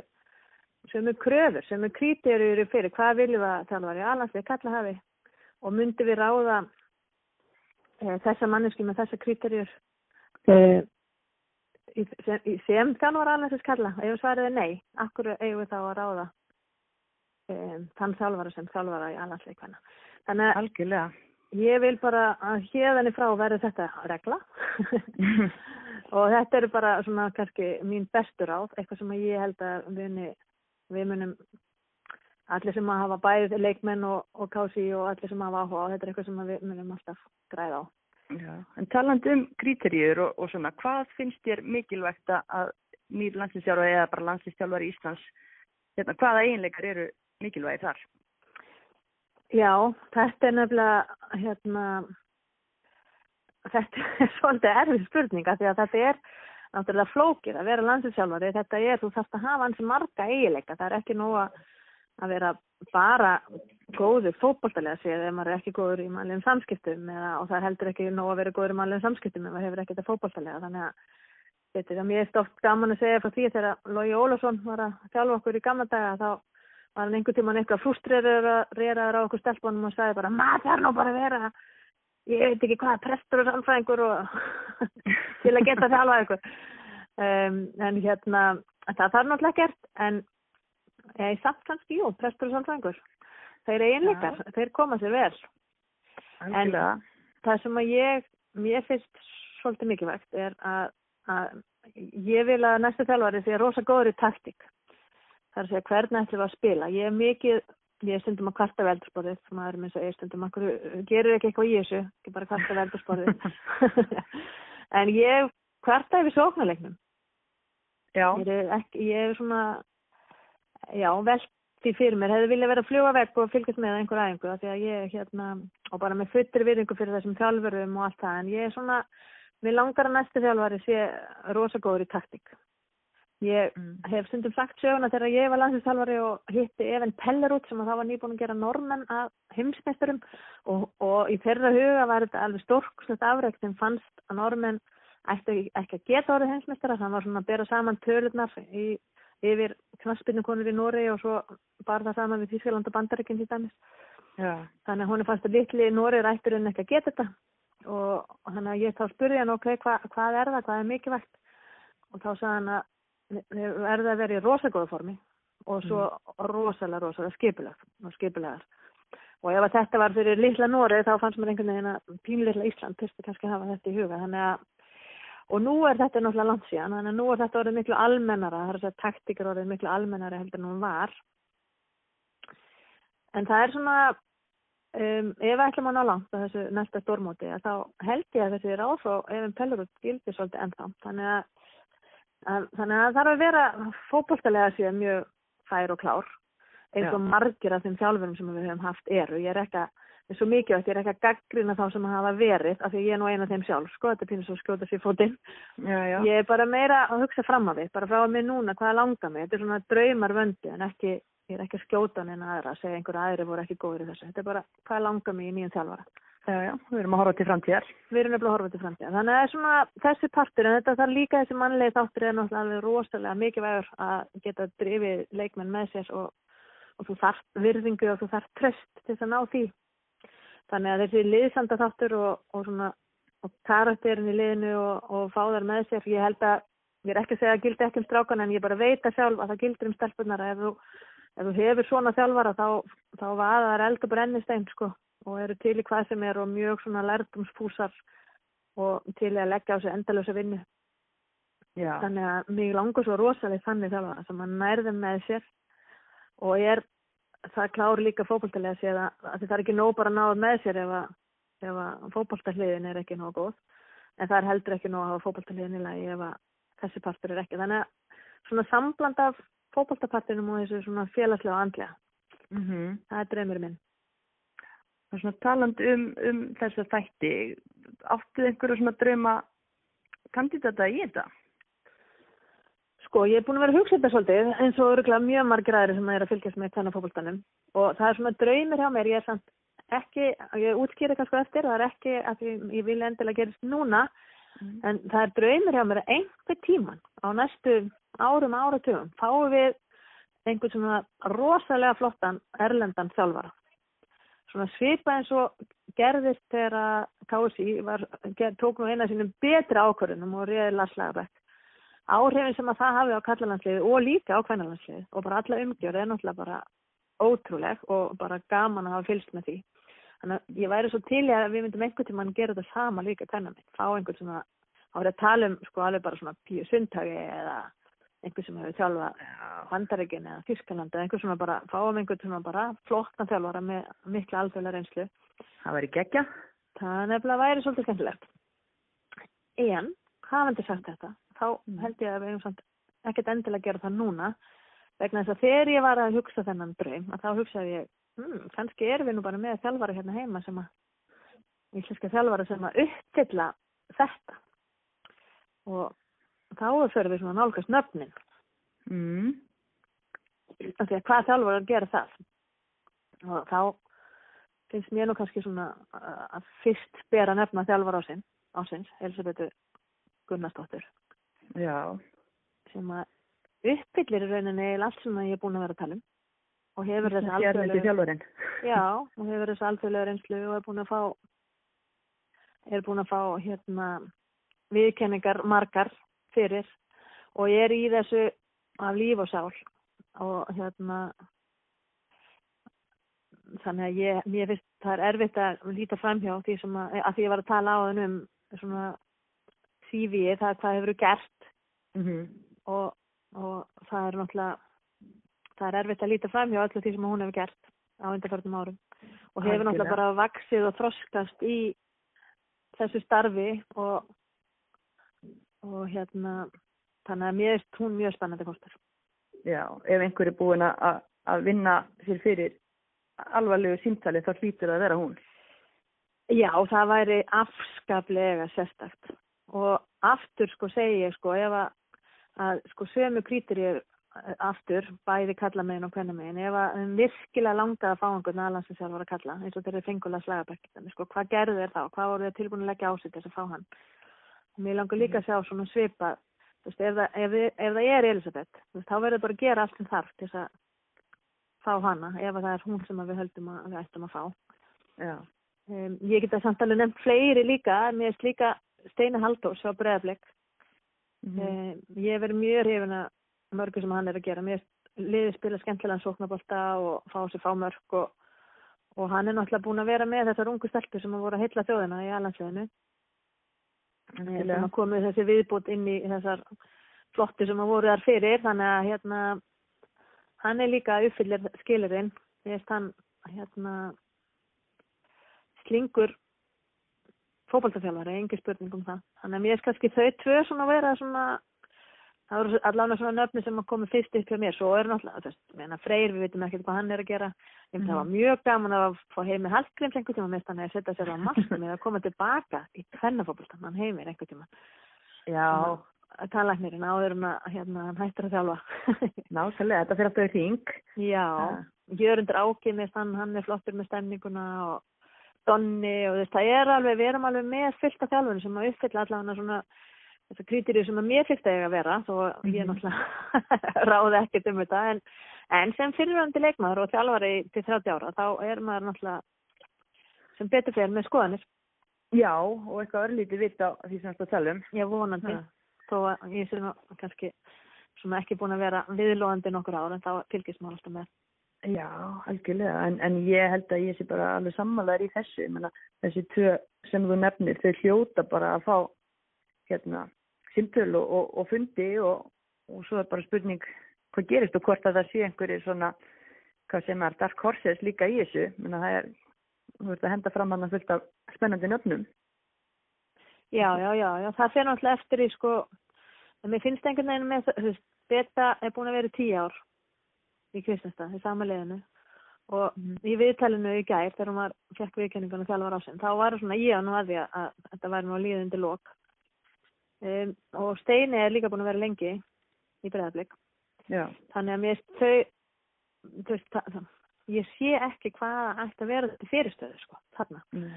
sömu kröfur, sömu krítiður fyrir hvað viljum að í allansliði kalla hafi. Og myndu við ráða Eh, þessa manneski með þessa kriterjur uh, sem, sem þjálfar alveg þess kalla? Ef svarið er nei, akkur eigum við þá að ráða um, þann þjálfara sem þjálfara í allansleikvæna þannig að ég vil bara að hérðan í frá verði þetta regla. Og þetta eru bara svona kannski mín bestur áð eitthvað sem ég held að við, við munum allir sem að hafa bæðið leikmenn og, og kási og allir sem hafa áhuga og þetta er eitthvað sem við munum alltaf græða á. Já, en talandu um kríterjur og, og svona, hvað finnst þér mikilvægt að nýr landslýstjálfari eða bara landslýstjálfari í Íslands, hérna, hvaða eiginleikar eru mikilvægi þar? Já, þetta er nefnilega, hérna, þetta er svolítið erfið spurninga því að þetta er náttúrulega flókir að vera landslýstjálfari, þetta er, þú þarfst að hafa hansi marga eiginleika, það er ekki nú að að vera bara góður fókbóltalega séð ef maður er ekki góður í mannlegum samskiptum eða, og það heldur ekki nóg að vera góður í mannlegum samskiptum ef maður hefur ekki þetta fókbóltalega þannig að þetta er mjög stóft gaman að segja frá því þegar Lógi Ólafsson var að þjálfa okkur í gamla daga þá var hann einhvern tíman eitthvað frústreraður á okkur stelpunum og sagði bara maður þarf nú bara að vera ég veit ekki hvað, prestur og samfræðingur og til að geta þjálfa ykkur um, en hérna það þarf náttúrulega gert en eða í samt kannski, jú, prestur og sálfrængur þeir eiginleikar, ja. þeir koma sér vel Algjörlega. en það sem að ég mér finnst svolítið mikilvægt er að, að ég vil að næstu þjálfari sé rosa góður í taktík þar að segja hvernig ætlum við að spila? Ég er mikið, ég er stundum að kvarta veldursporðið, maður er minnst að ég er stundum að gerur ekki eitthvað í þessu, ekki bara kvarta veldursporðið en ég kvarta yfir sóknarleiknum. Ég er, ekki, ég er svona já, velt því fyrir mér, hefði viljað vera að fljúa vekk og fylgjast með einhver aðeingu því að ég, hérna, og bara með futtir virðingu fyrir þessum þjálfurum og allt það, en ég er svona, mér langar að næstu þjálfari sé rosagóður í taktík. Ég mm. hef stundum sagt söguna þegar ég var landsinsþjálfari og hitti Even Pellerút sem að það var nýbúin að gera normenn að heimsmeisturum og, og í þeirra huga var þetta alveg storkslegt afregt sem fannst að normenn ætti ekki að geta orðið heimsmeistara, það var svona að bera saman tölunar í yfir knaspinnukonur í Nóri og svo bara það sama við Þískland og Bandaríkinn til dæmis. Já. Þannig að hún er fannst að litli Nóri rættur en ekki að geta þetta og þannig að ég þá spurði hann ok, hva, hvað er það, hvað er mikilvægt og þá sagði hann að verði að vera í rosagóðu formi og svo mm. rosalega, rosalega skipulag og skipulegar. Og ef þetta var fyrir litla Nóri þá fannst mér einhvern veginn að pínleitla Ísland þurfti kannski að hafa þetta í huga. Að og nú er þetta náttúrulega langt síðan þannig að nú er þetta orðið miklu almennara það er þess að taktíkar orðið miklu almennara heldur en hún var en það er svona um, ef ætlum að ná langt á þessu næsta stórmóti þá held ég að þessi er áfrá ef en pellur út gildi svolítið ennþá þannig að þannig að það þarf að vera fókbóltalega síðan mjög fær og klár eins og margir af þeim þjálfurum sem við höfum haft eru. Ég er ekki að svo mikið að ég er ekki að gaggrina þá sem hafa verið af því ég er nú eina af þeim sjálf. Sko, þetta er pínus að skjóta sér fótinn. Ég er bara meira að hugsa fram af því bara frá að mig núna hvaða langar mig. Þetta er svona draumar vöndi en ekki ég er ekki að skjóta en aðra að segja einhverja aðri voru ekki góður í þessu, þetta er bara hvaða langar mig í nýjum þjálfara Já, já, við erum að horfa til framtíðar. Við erum nefnilega að horfa til framtíðar. Þannig að það er svona þessi partur, en þetta þarf líka þessi mannlegi þáttur er náttúrulega alveg rosalega mikið vegur að geta drifið leikmenn með sér og, og þú þarf virðingu og þú þarf tröst til að ná því Þannig að þessi liðsanda þáttur og, og, svona, og karakterin í liðinu og, og fá þar með sér, ég held að, ég er ekki að segja að gildi ekki um strákan en ég bara veit að sjálf að það gildir um stelpunar að ef þú, ef þú hefur svona þjálfara þá, þá var það eld og brennistein sko og eru til í hvað sem er og mjög svona lærdomsfúsar og til að leggja á sig endalösa vinnu. Já, Þannig að mig langur svo rosalega þannig sem að nærðum með sér og er það klár líka fótboltalega sér að, að það er ekki nóg bara að náða með sér ef að, að fótboltahliðin er ekki nóg góð en það er heldur ekki nóg að hafa fótboltahliðin í lagi ef að þessi partur er ekki. Þannig að svona sambland af fótboltapartinum og þessu svona félagslega andlega, mhm. það er draumur minn. Svona talandi um, um þessa þætti, áttu einhverju svona drauma kandidata í þetta? Sko, ég er búin að vera að hugsa þetta svolítið eins og örgulega mjög margir aðri sem er að fylgjast með hvernig fókbaltanum og það er svona draumir hjá mér, ég er samt ekki, ég útskýri kannski eftir, það er ekki að ég, ég vil endilega gerist núna en það er draumir hjá mér að einhver tíman á næstu árum áratugum fáum við einhvern svona rosalega flottan erlendan þjálfara. Svona svipa eins og gerðist þegar að ger, tók nú eina sínum betri ákvörðunum og réði Lars Lagerbæk áhrifin sem að það hafi á kallalandsliði og líka á kvennalandsliði og bara alla umgjörð er náttúrulega bara ótrúleg og bara gaman að hafa fylgst með því. Þannig að ég væri svo til í að við myndum einhvern tímann gera þetta sama líka kvennaminn, fá einhvern svona, þá er að tala um sko alveg bara svona píu sundhagi eða einhvern sem hefur þjálfað Bandaríkin eða Þískaland eða einhvern svona bara, fáum einhvern svona bara flottna þjálfara með mikla alþjóðlega reynslu. Það væri geggja. Það nefnilega væri svolítið skemmtilegt. En, hafandi sagt þetta, þá held ég að við eigum samt ekkert endilega að gera það núna vegna þess að þegar ég var að hugsa þennan draum að þá hugsaði ég, hm, kannski erum við nú bara með þjálfara hérna heima sem að íslenska þjálfara sem að uppfylla þetta og þá fyrir við svona nálgast nöfnin. Mm. af því að hvað þjálfara gera það og þá finnst mér nú kannski svona uh, að fyrst bera nefna þjálfara ásinn, ásins, Elisabethu Gunnarsdóttur. Já, sem að uppfyllir í rauninni allt sem ég er búin að vera að tala um. Og hefur þess þessi þjálfarinn. já, og hefur þess alþjóðlega reynslu og er búin að fá er búin að fá hérna viðkenningar margar fyrir og ég er í þessu af líf og sál. Og hérna þannig að ég, mér finnst það er erfitt að líta framhjá því sem að, að því ég var að tala á þenn um svona CV, það hvað hefur gert. Mm og, og það er náttúrulega það er erfitt að líta fram hjá öllu því sem hún hefur gert á undarförnum árum. Og hefur náttúrulega bara vaksið og þroskast í þessu starfi og, og hérna þannig að mér er hún mjög spennandi kostur Já, ef einhver er búin að- að að vinna sér fyrir alvarlegu símtali þá hlýtur það að vera hún. Já, það væri afskaplega sérstakt og aftur sko segi ég sko ef að, að sko sömu krítur ég aftur, bæði kalla megin og hvenna megin, ef að þeim virkilega langaði að fá einhvern aðlands sem sjálf var að kalla, eins og þeirri fengulega slagabæk, sko, hvað gerðu þeir þá, hvað voru þeir tilbúin að leggja á sig til þess að fá hann. Mér langar líka að sjá svona svipa, þú veist, ef það, ef, ef það er Elisabeth, þú veist, þá verður bara að gera allt sem þarf til þess að fá hana, ef að það er hún sem við höldum að við ættum að fá. Um, ég get að samt alveg nefnt fleiri líka, mér er líka Steina Halldórs á Breiðablik. Mhm. Um, ég verið mjög hrifin að mörgu sem hann er að gera. Mér liðið spila skemmtilegan sóknabólta og fá sér fá mörg og, og hann er náttúrulega búin að vera með þessar ungu stelpur sem að voru að heilla þjóðina í alansveðinu. Sem að komið þessi viðbútt inn í þessar flottu sem að voru þar fyrir. Þannig að hérna, hann er líka uppfyllir skilirinn. Ég veist hann hérna slingur fótballtafjálfari, engi spurning um það. Þannig að mér er kannski þau tvö svona að vera svona, það voru allavega svona nöfni sem að komi fyrst upp hjá mér, svo er náttúrulega, Freyr, við veitum ekkert hvað hann er að gera, ég myndi það var mjög gaman að fá heimi Hallgríms einhvern tíma, mest hann er að setja sér á markið með að koma tilbaka í tvennafótballtan, hann heimir einhvern tíma. Já, Talæknirinn áður en að hérna, hann hættir að þjálfa. nákvæmlega, þetta fyrir alltaf í hring. Já, Jörundur Áki með hann, hann er flottur með stemninguna og Donni og þess, það er alveg, við erum alveg með fullt af þjálfunum sem að uppfylla allavega svona þessar krítirju sem að mér fyrst að eiga að vera, þó að ég náttúrulega ráði ekkert um þetta, en, en sem fyrirvændi leikmaður og þjálfari til 30 ára, þá er maður náttúrulega sem betur fyrir með skoðanir, Já, og eitthvað örlítið vitt á því sem þetta tala um. ég vonandi, Ha. þó að ég sé nú kannski svona ekki búin að vera viðlóðandi nokkur ára, en þá fylgist maður alltaf með. Já, algjörlega, en, en ég held að ég sé bara alveg sammálaður í þessu, ég meina þessi tvö sem þú nefnir, þau hljóta bara að fá hérna símtöl og, og, og fundi og, og svo er bara spurning hvað gerist og hvort að það sé einhverju svona, hvað sem er dark horses líka í þessu, ég meina það er, þú veist að henda fram hann að fullt af spennandi nöfnum. Já, já, já, já, það fer náttúrulega eftir í sko, mér finnst einhvern veginn með, þú veist, Beta er búin að vera tíu ár í Kristianstað, í sama liðinu og Mhm. í viðtælinu í gær þegar hún var, fekk viðkenningunum þjálfar ásinn, þá var það svona ég og nú að því að, að þetta væri nú að líða undir lok um, og Steini er líka búin að vera lengi í breðablík Já, þannig að mér þau það, það, ég sé ekki hvað ætti að vera þetta fyrirstöðu sko, þarna. Mm.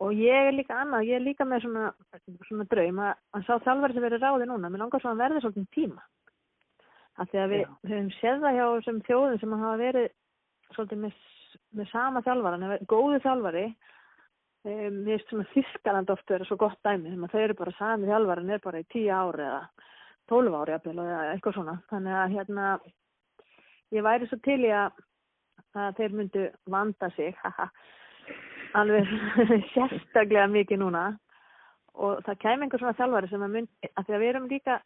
og ég er líka annað, ég er líka með svona, svona draum að, að sá þjálfari sem verið ráði núna, mér langar svo að verði svolítið tíma. Af því að við höfum séð það hjá þessum þjóðum sem hafa verið svolítið með, með sama þjálfaran, eða góðu þjálfari um, mér finnst svona Þískaland oft vera svo gott dæmi, þeim að þau eru bara sami þjálfarin er bara í tíu ári eða tólf ári jafnvel, eða eitthvað svona. Þannig að hérna ég væri svo til í að, að þeir myndu vanda sig haha, alveg sérstaklega mikið núna. Og það kæmi einhver svona þjálfari sem að mynd að því að við erum líka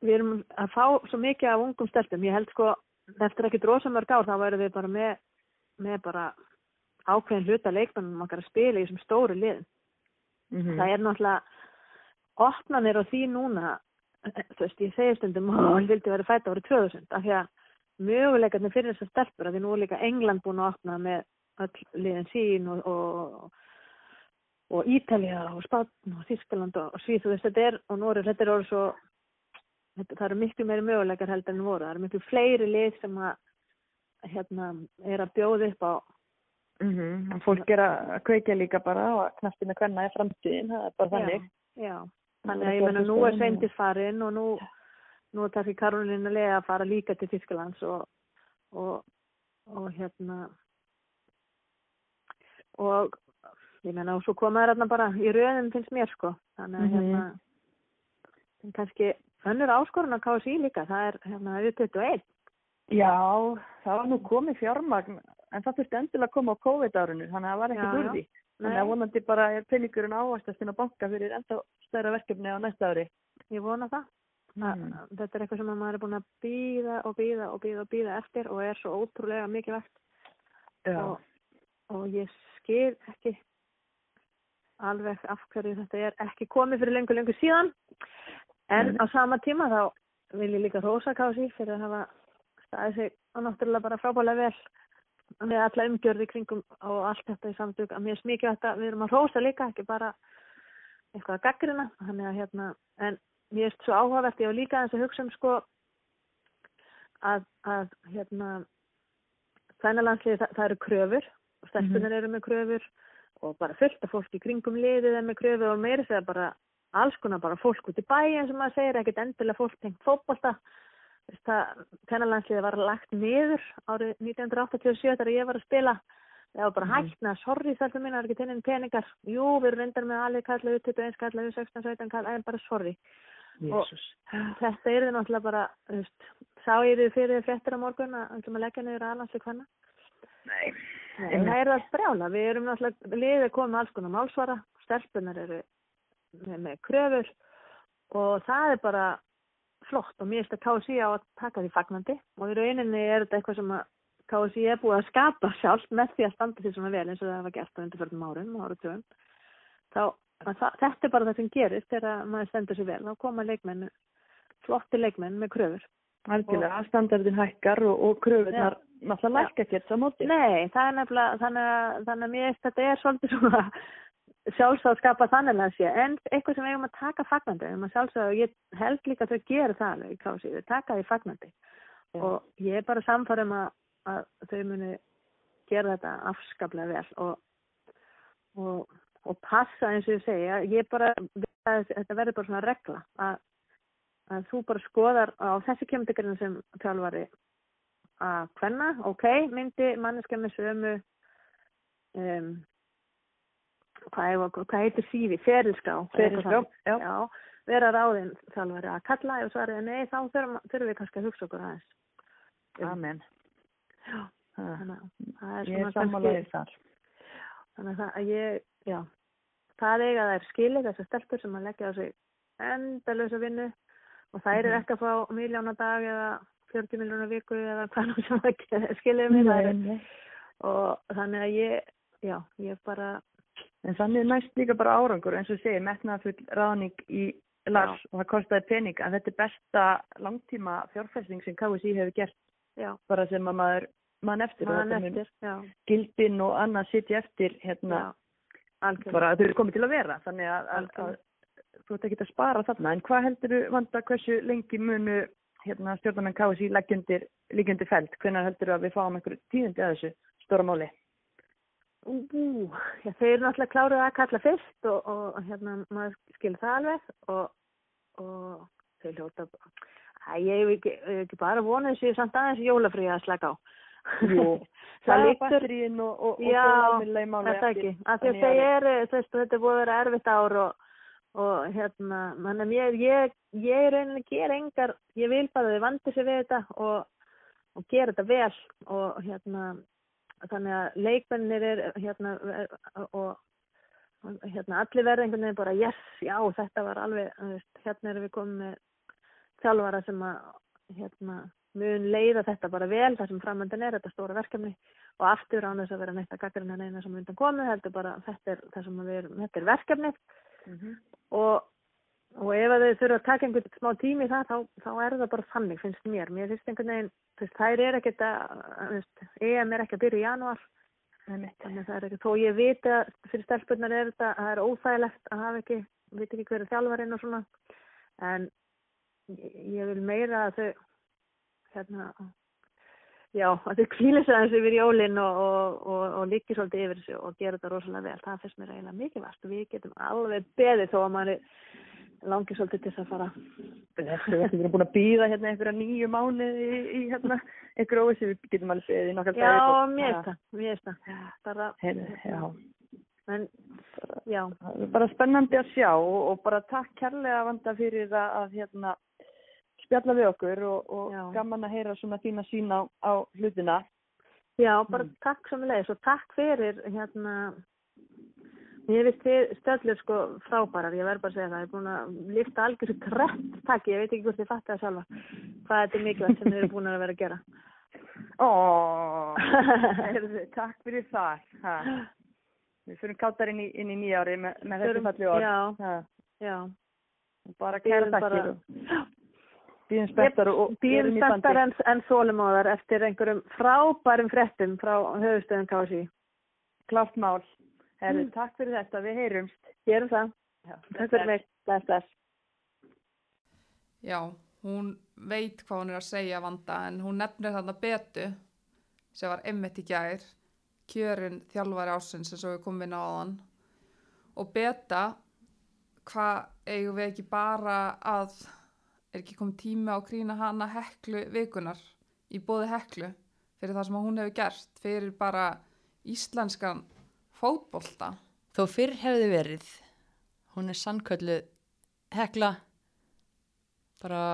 við erum að fá svo mikið af ungum stelpum, ég held sko eftir ekki drosamörg ár þá væru við bara með, með bara ákveðin hluta leikmennum okkar að spila í þessum stóru liðin Mm það er náttúrulega opnanir á því núna þú veist, ég segi stundum ó, ég vildi vera fætt árið 2000 af því að möguleikarnir fyrir þessar stelpur að því nú er líka England búin að opna með öll liðin sín og, og, og Ítalja og Spátn og Þískaland og, og Svíð þú veist, þetta er, og Nóri, þetta er orðið svo þetta, það eru miklu meiri möguleikar heldur en voru, það eru miklu fleiri lið sem að hérna, er að bjóða upp á -hmm. Fólk er að kveikja líka bara og knastina hvenna er framtíðin, það er bara þannig. Já, já. Þannig að ég menna nú er Sveindis farin og nú, nú er kannski Karolina Lea að fara líka til Þísklands og, og, og hérna og ég menna og svo koma þær hérna bara í rauðin finnst mér sko þannig að Mhm. hérna en kannski önnur áskorun að KSI líka það er hérna U21 Já, það var nú komið fjármagn, en það þurfti endilega að koma á COVID-árinu, þannig að það var úr því. Þannig að vonandi bara er peningurinn ávæstast inn á banka fyrir enda stærra verkefni á næsta ári. ég vona það. Þa, Mhm. þetta er eitthvað sem að maður er búin að býða og býða og býða og býða eftir og er svo ótrúlega mikið vekt og, og ég skil ekki alveg af hverju þetta er ekki komið fyrir lengur lengur síðan. En á sama tíma þá vil ég líka rosa kási fyrir að hafa staðið sig og náttúrulega bara frábælega vel með alla umgjörði kringum og allt þetta í samtök að mér er smikið þetta, við erum að rosa líka ekki bara eitthvað að gaggrina þannig að hérna, en mér er svo áhugavert ég á líka þess að hugsa um sko að, að hérna Sænalandslið, það, það eru kröfur og stelpunar eru með kröfur og bara fullt af fólk í kringum liðið er með kröfur og meiri segja bara alls konar bara fólk út í bæin sem maður segir, ekkert endilega fólk tengt fótbolta Sænalandsliðið var lagt niður árið 1987 þegar ég var að spila. Það var bara hægt með að sorry stelpum mín, það er ekki tennin peningar. Jú, við erum reyndar með alveg kallega 21 kallega 16, 17 kallega, en bara sorry. Jésús. þetta er þið náttúrulega bara, veist, sá ég þið fyrir þið fréttir á morgun að ætlum að leggja niður aðlandsleik hvenna. Nei. En það er það brjála, við erum náttúrulega, liðið er komið með alls konar málsvara, stelpunar eru með, með kröfur. Og það er bara flott og mér finnst að KSI á að taka því fagnandi og í rauninni er þetta eitthvað sem að KSI er búið að skapa sjálf með því að standa því svona vel eins og það var gert á undirförnum árum og áratugum. Þá, að það, þetta er bara það sem gerist þegar maður stendur sér vel, þá koma leikmenn, flotti leikmenn með kröfur. Algjörlega, standardin hækkar og, og kröfunar náttúrulega lækka ekkert á móti. Nei, er þannig að, þannig að mér finnst þetta er svolítið svona sjálfsagt skapa þannig að sé, en eitthvað sem við eigum að taka fagnandi, um að sjálfsagt, og ég held líka að þau gera það alveg kási, þau taka því fagnandi. Já. og ég er bara samfærum að, að þau muni gera þetta afskaplega vel. Og, og, og passa eins og ég segja, ég bara, þetta verður bara svona regla. Að, að þú bara skoðar á þessi kemdegurinn sem þjálfari að hvenna, ok, myndi manneskja með sömu um, hvað, er, hvað heitir sífi, ferilská Ferilskrá, já. já, vera ráðinn þjálfari að kalla og svara nei, þá þurfum, þurfum við kannski að hugsa okkur aðeins Amen. Já, Ha, þannig að það er svona er sammálaðið þar. þannig að það, að ég, já, það eiga þær skilið þessar stelpur sem að leggja á sig endalösa vinnu og þær eru Mhm. ekki að fá miljón á dag eða 40 miljónar viku eða hvað sem það þær Nei, nei. og þannig að ég, já, ég bara, En þannig næst líka bara árangur eins og segi, metnaðafull ráðning í Lars og það kostaði pening en þetta er besta langtíma fjárfæsting sem KSI hefur gert. Já, bara sem að maður mann eftir og mann þetta mun eftir, já, gildin og annað sitja eftir hérna já, bara þau eru komið til að vera þannig að, að, að þú ert ekki að spara þarna. En hvað heldur þú vanda hversu lengi munu hérna stjórnarmenn KSI leggjundir feld, hvenær heldur þú að við fáum einhverju tíðindi að þessu stóra máli Ú, já, þeir eru náttúrulega kláruð að kalla fyrst og, og hérna, maður skilur það alveg og, og þeir hljóta Æ, ég hef ekki, ekki bara vonið þessu samt aðeins jólafrí að slaka á. Jú, það er líktur, batteríin og, og, og Já, er það ekki, af því að þannig þeir eru, þú veist, þetta er búið að vera erfitt ár og, og hérna, mannum ég, ég, ég er rauninni að gera engar, ég vil bara að þau vandi sig við þetta og, og gera þetta vel og hérna, þannig að leikmennir er, hérna, er, og hérna, allir verða einhvern veginn bara, yes, já, þetta var alveg, hérna erum við komið með þjálfara sem að, hérna, mun leiða þetta bara vel þar sem framöndan er þetta stóra verkefni og aftur án þess að vera neitt að gaggrina neina sem undan komið heldur bara þetta er erum, þetta er verkefni Mhm. og, og ef þau þurfa að taka einhvern smá tími það þá, þá er það bara þannig finnst mér, mér finnst einhvern veginn veist, þær er ekkert að, EM er ekki að byrja í er ekki, þó ég viti að fyrir stelpurnar er þetta, að það er óþægilegt að hafa ekki, veit ekki hver er þjálfarinn og svona. En ég, vil meira að þau hérna já, að þau kvíli sig aðeins yfir jólin og, og, og, og líki svolítið yfir þessu og gera þetta rosalega vel, það finnst mér eiginlega mikilvægt. Við getum alveg beðið þó að maður langi svolítið til þess að fara. Þessu, við erum búin að býða hérna einhverja nýju mánuði í, í hérna einhverju óvissu, við getum alveg beðið í nokkar já, mér finnst það, mér finnst það. Bara, Heyrðu, já, en já, er bara spennandi að sjá og, og bara takk kærlega vanda fyrir að, að hérna spjalla við okkur og, og gaman að heyra svona þína sín á, á hlutina. Já, bara Mm. takk leiðis og takk fyrir hérna Mér finnst þið stöllur sko frábærar, ég verð bara að segja það, ég er búin að lifta algjörðu krett takk, ég veit ekki hvort þið fatta það sjálfa, hvað þetta er mikilvægt sem þið eru búin að vera að gera. Ó, takk fyrir það. Ha. Við fyrir káttar inn í, inn í nýja ári með, Förum- falli orð. Já, Ha. já. Bara kæra takkir býðum spenntar og, Býðum í bandi. spenntar en, en þólumóðar eftir einhverjum frábærum frettum frá höfustöðum KSI. Klárt mál. Herðu, Mm. takk fyrir þetta, við heyrumst. Gerum það. Já, Takk fyrir mig. Bless, bless. Já, hún veit hvað hún er að segja vanda en hún nefnir þarna betu sem var emmitt í gær kjörin þjálfari ásins eins og við komum inn á áðan og beta hvað eigum við ekki bara að er ekki komið tími á að krýna hana heklu vikunar í bóði heklu fyrir það sem hún hefur gert fyrir bara íslenskan fótbolta? Þó fyrr hefði verið, hún er sannkölluð hekla, bara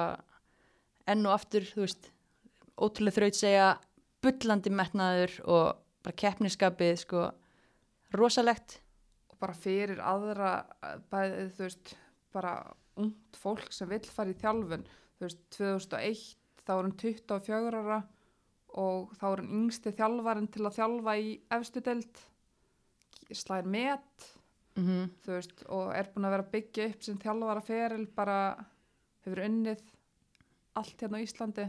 enn og aftur, þú veist, ótrúlega þraut segja, bullandi metnaður og bara keppniskapið, sko, rosalegt. og bara fyrir aðra eh, bæði, þú veist, bara ungt fólk sem vill fara í þjálfun. Þú veist, 2001 þá er hún 24 ára og þá er hún yngsti þjálfarin til að þjálfa í efstu deild slæðir met Mm þú veist, og er búin að vera byggja upp sem þjálfara feril bara hefur unnið allt hérna á Íslandi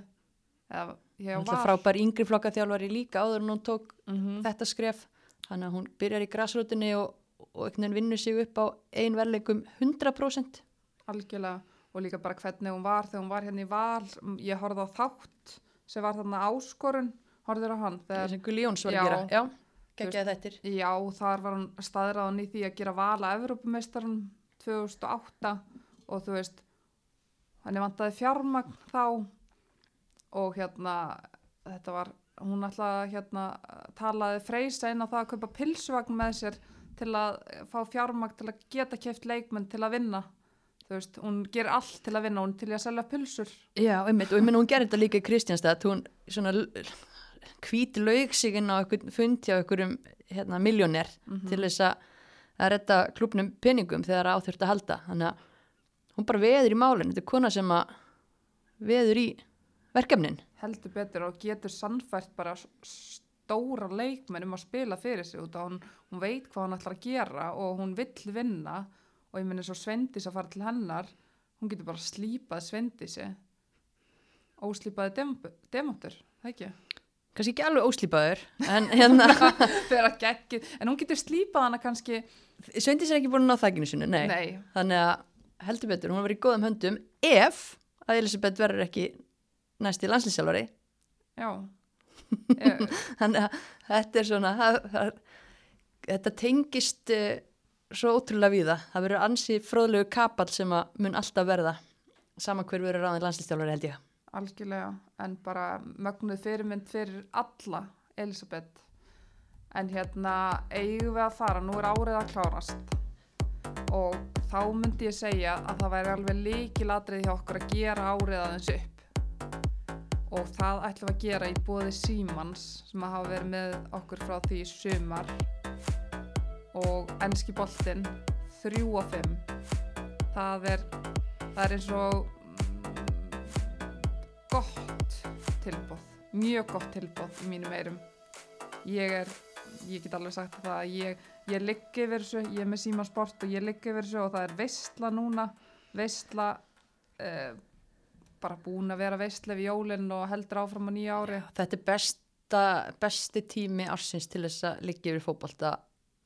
eða ég er frábær yngri flokka þjálfari líka áður en hún tók mm þetta skref. Þannig að hún byrjar í græsrútinni og, og einhvern veginn vinnur sig upp á ein verleikum 100%. algjörlega og líka bara hvernig hún var þegar hún var hérna í val ég horfði á þátt sem var þarna áskorun horfður á hann þegar, sem Gulli Jóns var að gera. Já, geggjaði þettir. já þar var hann staðræðan í því að gera val að Evrópumeistarum 2008 og þú veist henni vantaði fjármagn þá og hérna þetta var, hún ætlaði hérna talaði freysa inn á það að kaupa pilsvagn með sér til að fá fjármagn til að geta keft leikmenn til að vinna þú veist, hún gerir allt til að vinna hún er til að selja pilsur Já, einmitt, og ég menn hún gerir þetta líka í Kristjánstad, hún svona hvít laug sig inn á einhvern fund hjá einhverjum hérna, miljóner Mhm. til þess að að redda klubnum peningum þegar á þurft að halda. Þannig að hún bara veður í málinn þetta er kona sem að veður í verkefnin. Heldur betur og getur sannfært bara stóra leikmenn um að spila fyrir sig út að hún, hún veit hvað hún ætlar að gera og hún vill vinna. Og ég minni svo Svendis að fara til hennar hún getur bara slípað Svendisi óslípaði dem, demotur, það ekki kannski ekki alveg óslýpaður en hérna, geggi, en hún getur slípað hana kannski Sveindís er ekki búin ná þakkinu sinu nei. nei, þannig að heldur betur, hún var í góðum höndum ef að Elisabeth verður ekki næsti landslýsjálfari já. Eh, þannig að þetta er svona það, það, þetta tengist uh, svo ótrúlega víða. Það verður ansi fróðlegu kapall sem að mun alltaf verða sama hver verður ráðið landslýstjálfari held ég algjörlega en bara mögnuð fyrirmynd fyrir alla Elisabeth en hérna eigum við að fara nú er árið að klárast. Og þá myndi ég segja að það væri alveg líkilatrið hjá okkur að gera árið aðeins upp. Og það ætlum við að gera í bóði Símans sem að hafa verið með okkur frá því sumar. Og enski boltinn 3 og 5 það er, það er eins og gott tilbóð mjög gott tilbóð í mínum eirum ég er, ég get alveg sagt það að ég, ég ligg yfir þessu ég er með Síman Sport og ég ligg yfir þessu og það er veistla núna veistla uh, bara búin að vera veistla við jólinn og heldur áfram á nýja ári. Þetta er besta, besti tími ársins til þess að liggja yfir fótbolta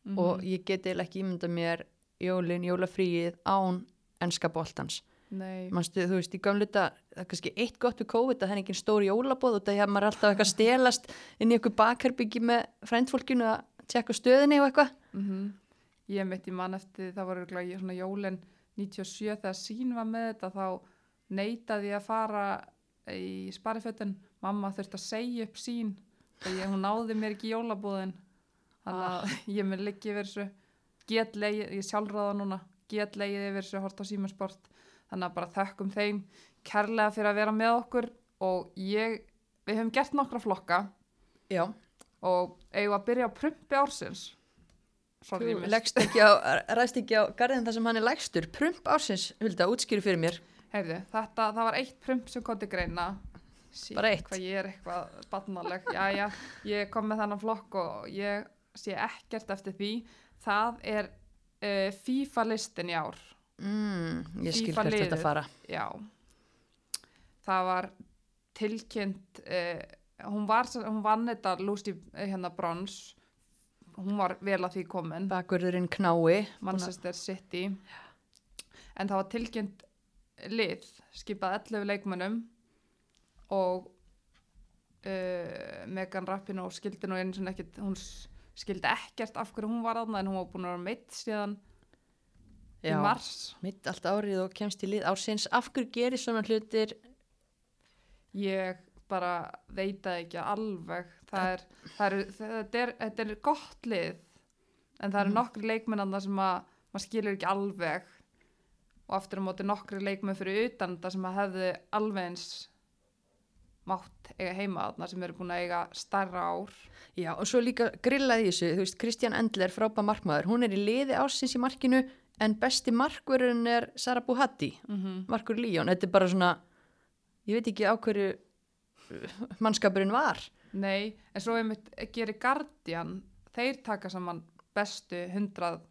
Mhm. og ég geti eiginlega ekki ímynda mér jólin, jólafríið án enska boltans. Nei, Manstu, þú veist, í gamluta, það er kannski eitt gott við COVID að það er ekki stór jólabóð og það hefur maður alltaf eitthvað stelast inn í eitthvað bakherbyggi með frændfólkinu að tjekka stöðinni og eitthvað. mm ég mitt í mann eftir það voru svona jólinn 97 þegar sín var með þetta þá neitaði ég að fara í sparifötin. Mamma þurfti að segja upp sín þegar hún náði mér ekki í jólabúðin þannig að ég mun liggi yfir þessu. Get leið, ég sjálfráða núna. Get leið yfir þessu hort á símasport þannig að bara þökkum þeim kærlega fyrir að vera með okkur og ég, við höfum gert nokkra flokka Já, og eigum að byrja á prumpi ársins Sorry, þú leggst ekki á, ræðst ekki á garðin þar sem hann er lægstur. Prump ársins, vildi að útskýru fyrir mér. Heyrðu, þetta, það var eitt prump sem kom til greina. Sí, Bara eitt? Hvað ég er eitthvað barnaleg. Jæja, ég kom með þennan flokk og ég sé ekkert eftir því. Það er uh, FIFA-listin í ár. Mm, ég skil hvert þetta fara. Já. Það var tilkynnt, uh, hún, var, hún vann þetta Lucy eh, hérna brons. Hún var vel að því komin. Bakverðurinn knái. Manchester City en það var tilkynnt lið skipað 11 leikmönnum og uh, Megan Rapinoe skildi nú einu sinni ekkert hún skildi ekkert af hverju hún var aðna en hún var búin að vera meitt síðan í mars mitt allt árið og kemst í lið ársins. Af hverju gerir svona hlutir? ég bara veit það ekki alveg það er, það er, þetta, er, þetta er gott lið en það eru Mhm. nokkri leikmennan sem að maður skilur ekki alveg og aftur á móti nokkri leikmenn fyrir utan þetta sem að hefði alveg eins mátt eiga heima þarna sem eru búin að eiga starra ár Já, og svo líka grillaði þessu, þú veist, Kristján Endler, frábæð markmaður, hún er í liði ársins í markinu en besti markverðurinn er Sara Buhatti, mm -hmm. markur Líón. Þetta er bara svona, ég veit ekki á hverju uh, mannskapurinn var. Nei, en svo einmitt gerir Guardian, þeir taka saman bestu hundrað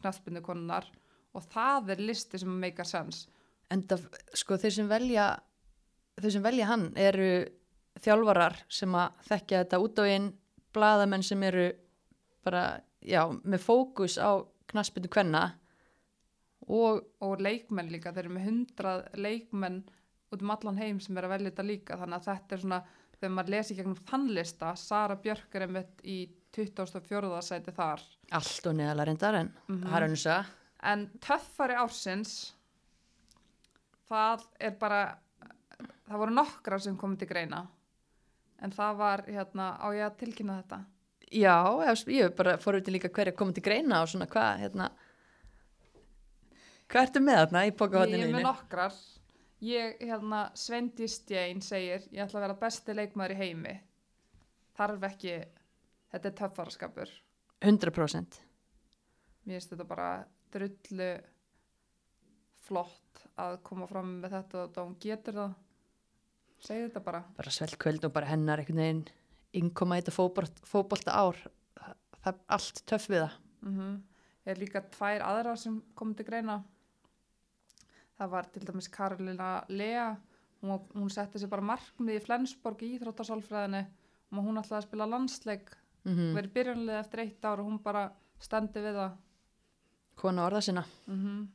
knaspindu konunar og það er listi sem make a sense En það, sko, þeir sem velja, þeir sem velja hann eru þjálfarar sem að þekkja þetta út á einn, blaðamenn sem eru bara, já, með fókus á knaspindu kvenna og og leikmenn líka, þeir eru með hundrað leikmenn út um allan heim sem er að velja þetta líka, þannig að þetta er svona þegar maður lesi gegnum þann lista Sara Björk er einmitt í 24. sæti þar. Allt og neðalega reyndar en er hann að en töffari ársins það er bara það voru nokkrar sem komið til greina. En það var hérna á ég að tilkynna þetta? Já, ég, ég bara fór út í líka hverja komið til greina og svona hvað, hérna, hvað ertu með þarna í ég pokahotninu er með nokkrar. Ég, hérna, Svendi Stjein segir ég ætla að vera besti leikmaður í heimi. Þarf ekki þetta er töffaraskapur. 100% mér finnst þetta bara drullu flott að koma fram með þetta og hún getur það. Segi þetta bara. Bara svelt kvöld og bara hennar einhvern veginn innkoma þetta fótbolta ár það, er allt töff við það. Mm er líka tvær aðra sem komið til greina það var til dæmis Karolina Lea hún, hún setti sér bara markmið í Flensborg í Íþróttasálfræðinni og hún ætlaði að spila landsleik mm -hmm. verið byrjunlega eftir eitt ár og hún bara stendi við það kona orða sinna, mm -hmm.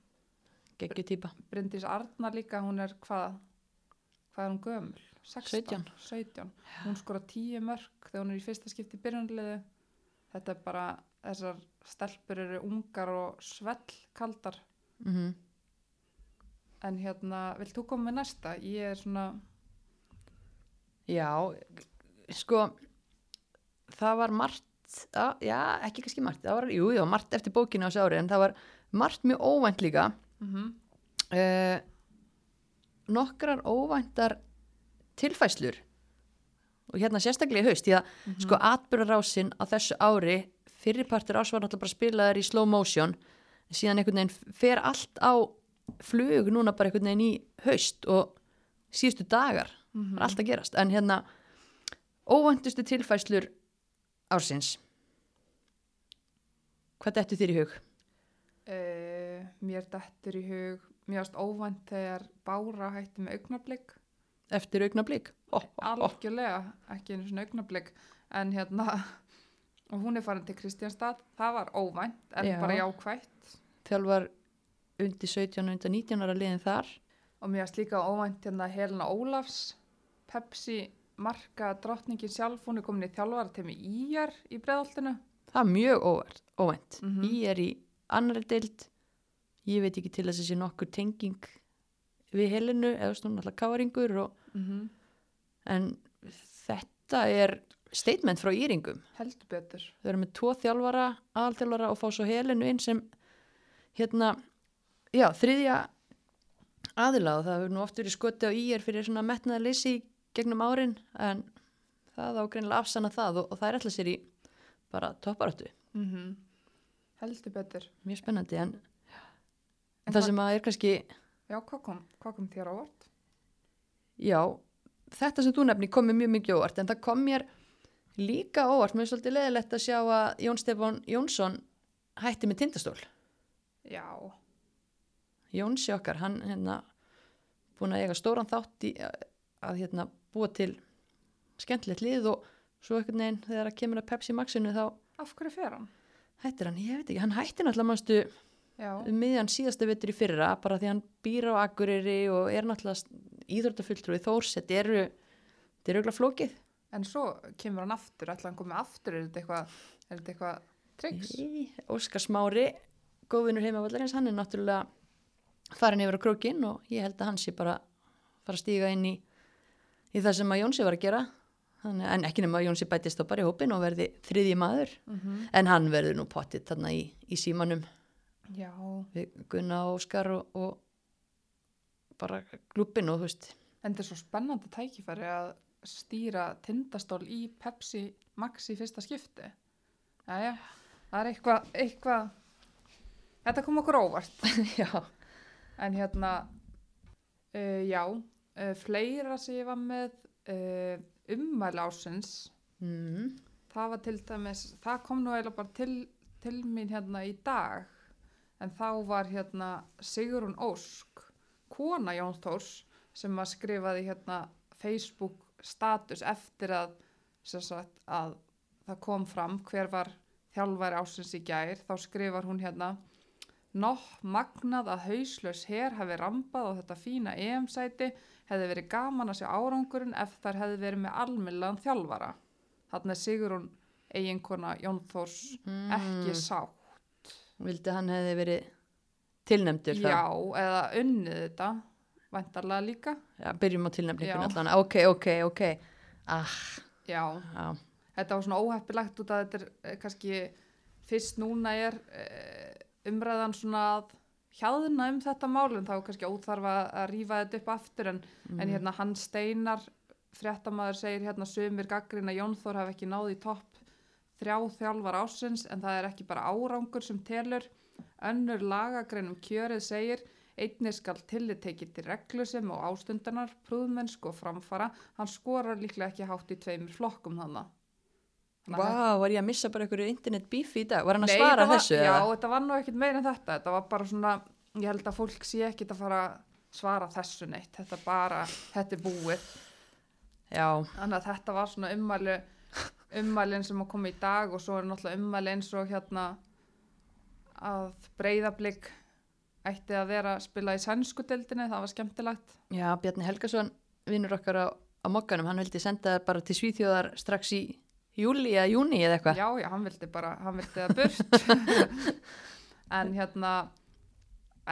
geggju týpa Bryndís Arna líka, hún er hvað hvað er hún gömul? 16, 17. 17. hún skora 10 mörg þegar hún er í fyrsta skipti í byrjunliði þetta er bara, þessar stelpur eru ungar og svellkaldar mm -hmm. En hérna, vilt þú koma með næsta? ég er svona, já, sko það var margt á, já, ekki kannski margt það var, jú, já, margt eftir bókinu á þessu ári en það var margt mjög óvænt líka mm uh, nokkrar óvæntar tilfæslur og hérna sérstaklega í haust því að Mhm. sko atbyrðarásin á þessu ári fyrirpartur ás var náttúrulega bara spilaðar í slow motion síðan einhvern veginn fer allt á flug núna bara einhvern veginn í haust og síðustu dagar Mhm. það er allt að gerast. En hérna óvæntustu tilfæslur ársins? Hvað dettu þér í hug? uh, mér dettur í hug mér ást óvænt þegar Bára hætti með augnablik. Eftir augnablík oh, oh, algjörlega, ekki einu svona augnablik. En hérna og hún er farin til Kristjánstad, það var óvænt en Já. bara jákvætt. Þjálfar undir 17 og undir 19 ára liðin þar og mér varst líka óvænt hérna Helena Ólafs Pepsi marka drottningin sjálf, hún er komin í þjálfaratemi íjar í breðoltinu það er mjög óvænt. Mhm. ég er í annari deild ég veit ekki til þess að sé nokkur tenging við helinu eða svona alltaf káringur og, mm -hmm. en þetta er statement frá Íringum heldur betur þau eru með tvo þjálfara, aðalþjálfara og fá svo helinu inn sem hérna, já, þriðja aðila og það hefur nú oft verið skoti á ír fyrir svona metnaða leysi gegnum árin en það á greinilega afsanna það og, og það er alltaf sér í bara topparáttu, mm heldur betur. Mjög spennandi en, En það hvað- sem að er kannski já, hvað kom, hvað kom þér á vort? já, þetta sem þú nefni kom mér mjög mikið óvart en það kom mér líka óvart, mér er svolítið leðilegt að sjá að Jón Stefán Jónsson hætti með tindastól. Já, Jónsi okkar, hann hérna búin að eiga stóran þátt í að, að hérna búa til skemmtilegt lið og svo einhvern veginn þegar það kemur að Pepsi Maxinu þá af hverju fer hann? hættir hann, ég veit ekki, hann hættir náttúrulega mannstu um miðjan síðasta vetur í fyrra bara því hann býr á Akureyri og er náttúrulega íþróttafulltrúi. Þórs, þetta eru þetta eru auðvitað flókið. En svo kemur hann aftur ætla hann komið aftur, er þetta eitthvað er þetta eitthvað triks? Í, Óskar Smári, góðvinur heimavallarins hann er náttúrulega farin yfir á krókin og ég held að hann sé bara fara að stíga inn í, í það sem að Jónsi var að gera. Þannig, en ekki nema að Jónsi bætist þá bara í hópin og verði þriðji maður. Mm -hmm. en hann verður nú pottitt þarna í, í símanum. Já, við Gunna og Óskar og, og bara klubin og þú veist. En þetta er svo spennandi tækifæri að stýra tindastól í Pepsi Max í fyrsta skipti. Jæja, það er eitthvað eitthvað þetta kom okkur óvart. Já, en hérna uh, já, uh, fleira sem ég var með uh, ummæli ásins mm, það var til dæmis, það kom nú eiginlega bara til, til mín hérna í dag. En þá var hérna Sigrun Ósk kona Jón Þórs sem að skrifaði hérna Facebook status eftir að, sagt, að það kom fram hver var þjálfæri ásins í gær. Þá skrifar hún hérna Nótt magnað að hauslaus her hafi rambað á þetta fína EM-sæti hefði verið gaman að sjá árangurinn ef þær hefði verið með almillan þjálfara. Þannig er Sigrun eiginkona Jón Þórs ekki sátt. vildi hann hefði verið tilnefndur þá? Já, eða unnið þetta, væntarlega líka. já, byrjum á Já. tilnefningun allan ok, ok, ok ah, Já, já, þetta var svona óheppilegt út að þetta er eh, kannski fyrst núna er eh, umræðan svona að hjáðina um þetta mál en þá kannski óþarfa að rífa þetta upp aftur en, en hérna hann Steinar fréttamaður segir hérna sumir gaggrina Jón Þór hafi ekki náð í topp þrjá þjálfar ásins en það er ekki bara árangur sem telur. Önnur lagagreinum kjörið segir einnig skal tillit tekið til reglusum og ástundanar, prúðmennsku og framfara. Hann skorar líklega ekki hátt í tveimur flokkum þannig. Vá, var ég að missa bara einhverju internet beef í dag? Var hann að Nei, svara var, þessu? Já, eða? þetta var nú ekkert meira en þetta. Þetta var bara svona, ég held að fólk sé ekkert að fara að svara þessu neitt. Þetta bara, þetta er búið. Já, Þannig að þetta var svona ummæli, ummælin sem að koma í dag og svo er náttúrulega ummæli eins og hérna að breyðablík ætti að vera að spila í sænsku deildinni, það var skemmtilegt. já, Bjarni Helgason, vinnur okkar á, á mokkanum, hann vildi senda það bara til Svíþjóðar strax í júli eða júni eða eitthvað. Já, já, hann vildi bara, hann vildi það burt. en hérna,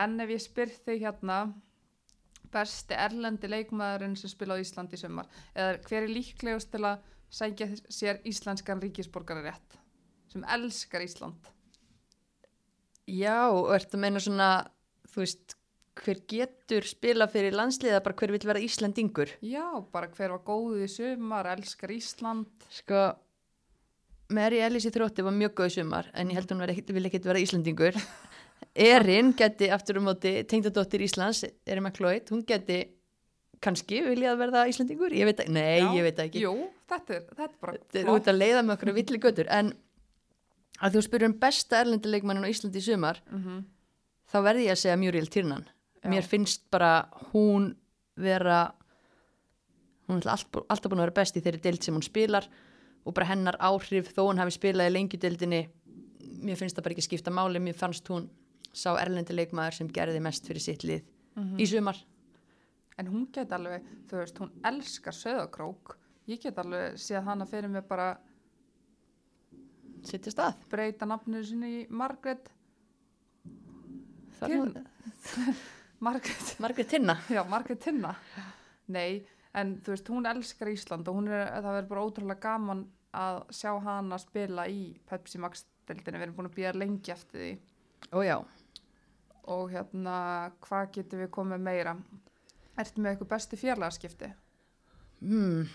en ef ég spyr þig hérna, besti erlendi leikmaðurinn sem spila á Íslandi í sumar, eða hver er líklegust til að sækja sér íslenskan ríkisborgari rétt, sem elskar Ísland? Já, og ertu að meina svona, þú veist, hver getur spila fyrir landsliða, bara hver vill vera Íslandingur? Já, bara hver var góð í sumar, elskar Ísland. Sko, Mary Ellis í þrótti var mjög góð sumar, en ég held hún ekki, vil ekkit vera Íslandingur. Erin geti aftur um móti, tengdadóttir Íslands, Erin McLeod, hún geti kannski viljað verða Íslandingur, ég veit ekki, nei, Já, ég veit ekki. Jú, þetta er, þetta er bara Þetta er út að leiða með okkur að villi götur, en að þú spyrir um besta erlendileikmannin á Íslandi í sumar, mm þá verði ég að segja Muriel Tyrnan. Já. Mér finnst bara hún vera, hún er alltaf, alltaf búin að vera best í þeirri deild sem hún spilar og bara hennar áhrif þó hún hafi spilað í lengjudeildinni, mér finnst það bara ekki skipta máli, mér fannst hún sá erlendileikmaður sem gerði mest fyrir sitt lið í sumar. En hún get alveg, þú veist, hún elskar söðakrók. Ég get alveg séð hana fyrir mig bara Sittja stað. breyta nafninu sinni í nú- Margaret, Margrét Tinna. já, Margaret Tinna. Nei, en þú veist, hún elskar Ísland og er, það verður bara ótrúlega gaman að sjá hana spila í Pepsi Max deildinni. Við erum búin að býða lengi eftir því. Ó já, Og hérna, hvað getum við komið meira? Ertu með eitthvað bestu fjarlagarskipti? hmm.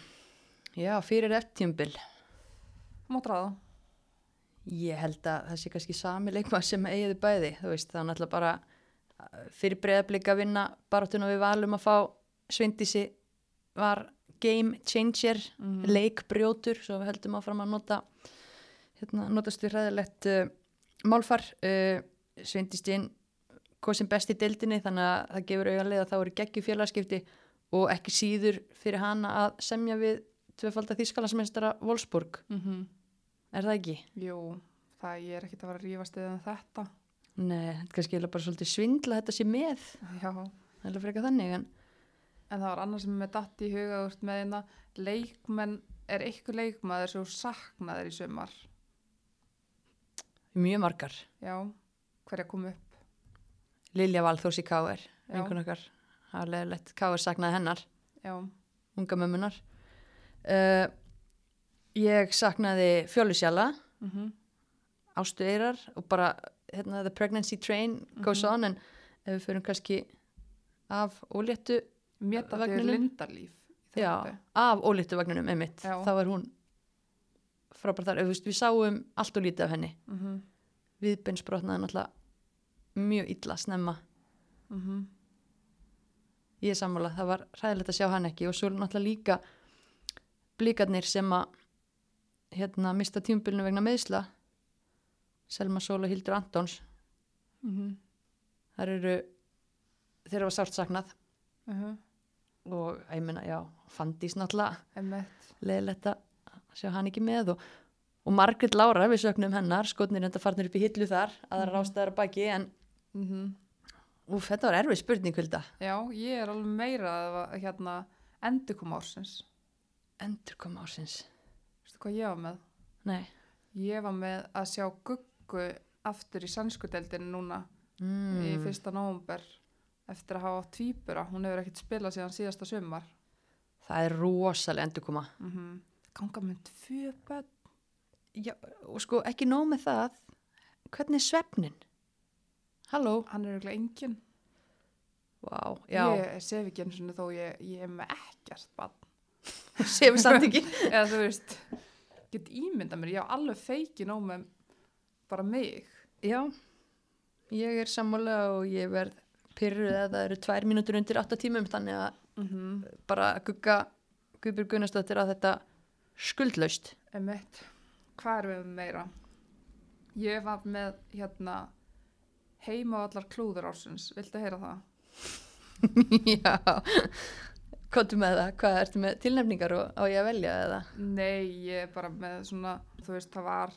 já fyrir eftirtjumbil. Mátt ráða. Ég held að það sé kannski sami leikmaður sem eigiði bæði, þú veist, það er náttúrulega bara uh, fyrir breyðablika að vinna baráttuna við valum að fá Sveindísi var game changer, Mhm. leikbrjótur, svo við heldum áfram að nota, hérna, notast við hræðilegt uh, málfar, uh, Sveindístin hvað sem best í deildinni, þannig að það gefur auðanlega að það voru geggju félagskipti og ekki síður fyrir hana að semja við tvefaldar þýskalansmeistara Wolfsburg, Mm er það ekki? Jú, það er ekkert að að rífast eða þetta. Nei, þetta er kannski eiginlega bara svolítið svindla þetta sé með, Já, það er frekar þannig en en það var annars sem með datt í huga úr með hérna, leikmenn, er eitthvað leikmaður sem þú saknaðir í sumar? mjög margar. Já, hverja kom upp? Lilja Valþórs í K.R. Einhvern okkar, það er leðilegt K.R. saknaði hennar, Já, unga mömmunar. Uh, ég saknaði Fjólusjala, mm Ástu Eirar og bara hérna, the pregnancy train goes Mhm. on en ef við förum kannski af óléttu, mér datt í Vagninum? Lindarlíf. í já, af óléttu vagninum einmitt, Já. þá er hún frábært þar, við sáum allt og lítið af henni, Mhm, viðbeinsbrotnaði náttúrulega mjög illa snemma. Mhm. ég er sammála, það var ræðilegt að sjá hann ekki. Og svo náttúrulega líka blíkarnir sem að hérna mista tímbilinu vegna meðsla Selma Sól og Hildur Antons. Mhm, þar eru þeirra var sárt saknað. Mhm. Og ég meina, já, Fandís náttúrulega leðilegt að sjá hann ekki með og, og Margrét Lára, við söknum hennar skotnir enda farnir upp í hillu þar aðra Mhm. rástaðar að baki en Mm úf, þetta var erfið spurning vilda Já, ég er alveg meira að hérna endurkom ársins. endur koma ásins Veistu hvað ég var með? nei Ég var með að sjá guggu aftur í sannskudeldinu núna mm. í fyrsta nóvumber eftir að hafa tvíbura. Hún hefur ekkert spilað síðan síðasta sumar. það er rosalega endur koma Mm Ganga með tvö börn. Já, og sko ekki nóg með það hvernig er svefnin? Halló? Hann er auðvitað engin. Vá, já, Ég sef ekki eins og þó ég, ég er með ekkert barn. Sefur samt ekki. eða þú veist get ímynda mér, ég á alveg feikin á með bara mig Já, ég er sammála og ég verð pyrruð að það eru tvær mínútur undir 8 tímum þannig að mm bara gugga Guðbjörg Gunnarsdóttir að þetta skuldlaust. Emmett, hvað erum við meira? Ég var með hérna heima á allar klúður ársins, viltu heyra það? Já, komdu með það, hvað ertu með tilnefningar og á ég að velja eða? Nei, ég er bara með svona, þú veist, það var,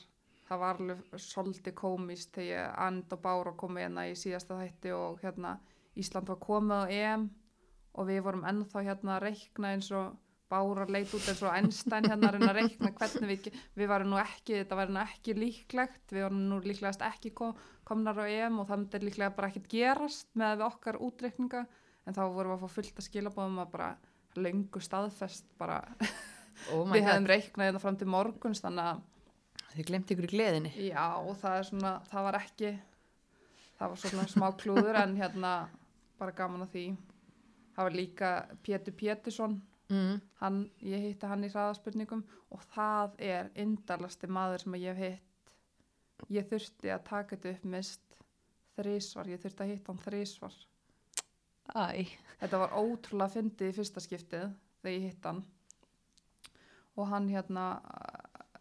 það var alveg svolítið komist þegar ég and og bára komið hérna í síðasta þætti og hérna Ísland var komið á EM og við vorum ennþá hérna að reikna eins og bára leit út eins og Einstein hérna að reikna hvernig við, við varum nú ekki, þetta var nú ekki líklegt, við varum nú líklegast ekki kom, komnar á EM og það myndi líklega bara ekkert gerast með okkar útreikninga en þá vorum við að fá fullt að skilabóðum að bara löngu staðfest bara Oh við hefðum reiknað þetta fram til morguns þannig að þið glemt ykkur í gleðinni. já og það er svona það var ekki það var svona smá klúður en hérna bara gaman að því. Það var líka Pétur Pétursson. Mm. hann, ég hitti hann í hraðaspurningum og það er indalasti maður sem ég hef hitt. Ég þurfti að taka þetta upp mist þrísvar, ég þurfti að hitta hann þrísvar Æ, Þetta var ótrúlega fyndið í fyrsta skiptið þegar ég hitt hann. Og hann hérna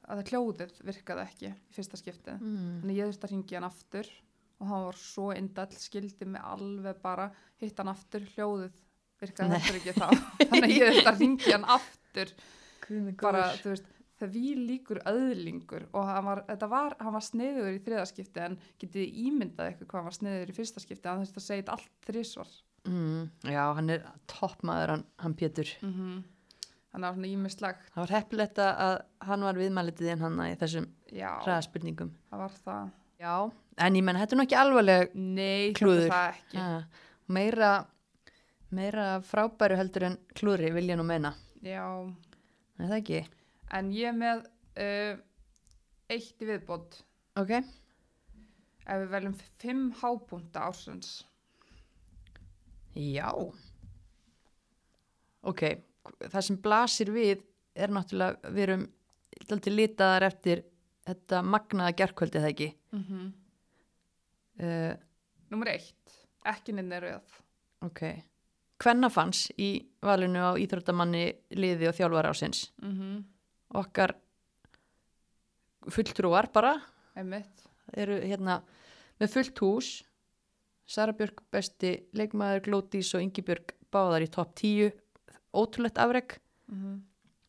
að það hljóðið virkaði ekki í fyrsta skiptið. Mm. þannig ég þurfti að ringi hann aftur og hann var svo indall, skildi mig alveg bara hitt hann aftur, hljóðið virkaði heldur ekki þá. Þannig að ég að ringi hann aftur. Bara, þú veist, það við líkur öðlingur og hann var, þetta var, hann var sniður í þriðaskipti en getið ímyndað eitthvað hvað hann var sniður í fyrsta skipti? Hann þurfti að segja þetta allt þrísvar mm. Já, hann er toppmaður, hann, hann Pétur. mm -hmm. þannig að svona ímislegt Það var heppilegt að hann var viðmælitið en hann í þessum já, hraðaspurningum. það var það. Já, en ég menn, þetta er nú ekki alvarleg nei, Klúður. ekki ja, meira, meira frábæru heldur en klúðri vil ég nú meina. já, það ekki? en ég með uh, eitt viðbót Ok. ef við veljum fimm hápunta ársins Já. Ok, það sem blasir við er náttúrulega, við erum litaðar eftir þetta magnaða gerkvöldi það ekki. mm -hmm. Uh, nummer eitt, ekki nynni rauð ok. Hvenna fanns í valinu á íþróttamanni liði og þjálfara ásins? mm -hmm. Okkar fulltrúar bara einmitt eru hérna með fullt hús Sara Björk besti leikmaður Glódís og Ingi Björk báðar í topp 10 ótrúlegt afreg mm -hmm.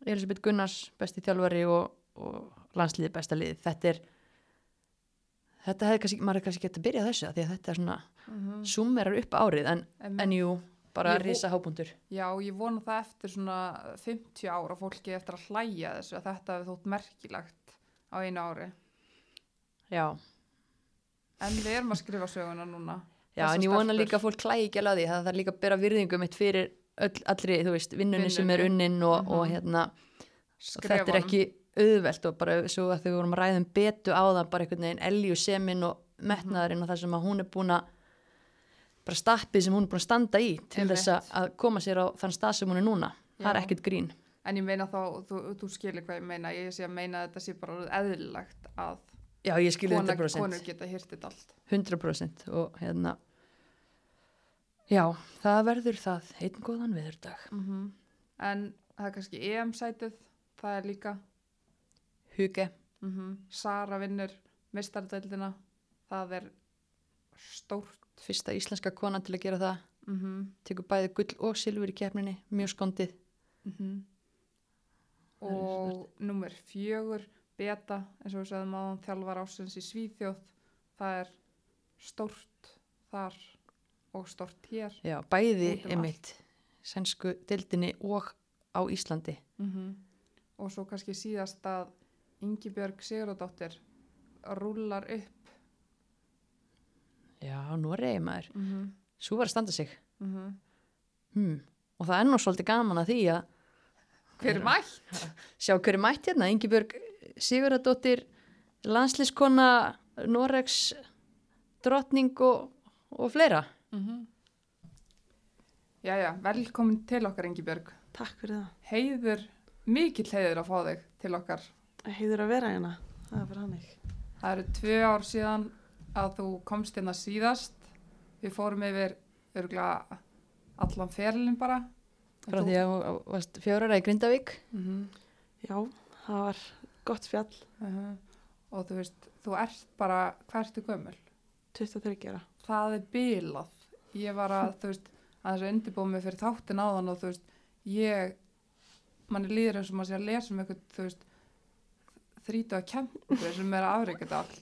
Elisabeth Gunnars besti þjálfari og, og landsliði besta liði þetta er þetta hefði kannski, maður hefði kannski gett að byrja þessu af því að þetta er svona, summerar upp árið en, einmitt. en jú, bara vo- risa hábundur Já, ég vona það eftir svona 50 ára fólki eftir að hlæja þessu að þetta hefði þótt merkilegt á einu ári. já, En við erum að skrifa söguna núna. já en ég vona stelpur. líka að fólk klæði ekki alveg á því það þarf líka að bera virðingu mitt fyrir öll, allri, þú veist, vinnunni sem er unnin og, og Mhm. hérna og Skrifa þetta er ekki auðvelt og bara svo að þau vorum að ræðum betu á það bara einhvern veginn elju semin og metnaðurinn og það sem að hún er búin að bara stappið sem hún er búin að standa í til Einmitt. þess að- koma sér á þann stað sem hún er núna. Það er Já. ekkert grín. En ég meina þá, þú, þú skilir hvað ég meina, ég sé að meina að þetta sé bara eðlilegt að já kona, 100% konur geta þetta allt. 100% og hérna já, það verður það. Einn góðan viðurdag Mm En það er kannski EM-sætið, það er líka, Huge, mm Sara vinnur mistardöldina, það er stórt. fyrsta íslenska kona til að gera það. Mm tekur bæði gull og silfur í keppninni. Mjög skondið. -hmm. og nummer fjögur beta, eins og við sagðum áðan þjálfar ásins í Svíþjóð. Það er stórt þar og stórt hér. Já, bæði um einmitt sænsku dildinni og á Íslandi. Mm og svo kannski síðast að Ingibjörg Sigurðardóttir rúlar upp já, nú er reyði maður mm -hmm. svo var að standa sig Mm hmm. og það er nú svolítið gaman að því að hver er mætt? sjá hverju mætt hérna, Ingibjörg Sigurðardóttir landslískona Noregs drottning og, og fleira Mm -hmm. Jæja, velkomin til okkar Ingibjörg takk fyrir það heiður mikill heiður að fá þig til okkar. Heiður að vera hérna, það er bara hannig. Það eru tvö ár síðan að þú komst hérna síðast. Við fórum yfir örgulega allan ferlinn bara. frá því að þú varst fjórara í Grindavík Mm -hmm. Já, það var gott spjall, Og þú veist, þú ert bara, hvað ertu gömul? 23 ára. Það er bilað. Ég var að, þú veist, að þessu undirbúið mig fyrir þáttin áðan og þú veist, ég, manni líður eins og maður sé að lesa um eitthvað, þú veist, þrítu að kempa sem er að afreika þetta allt.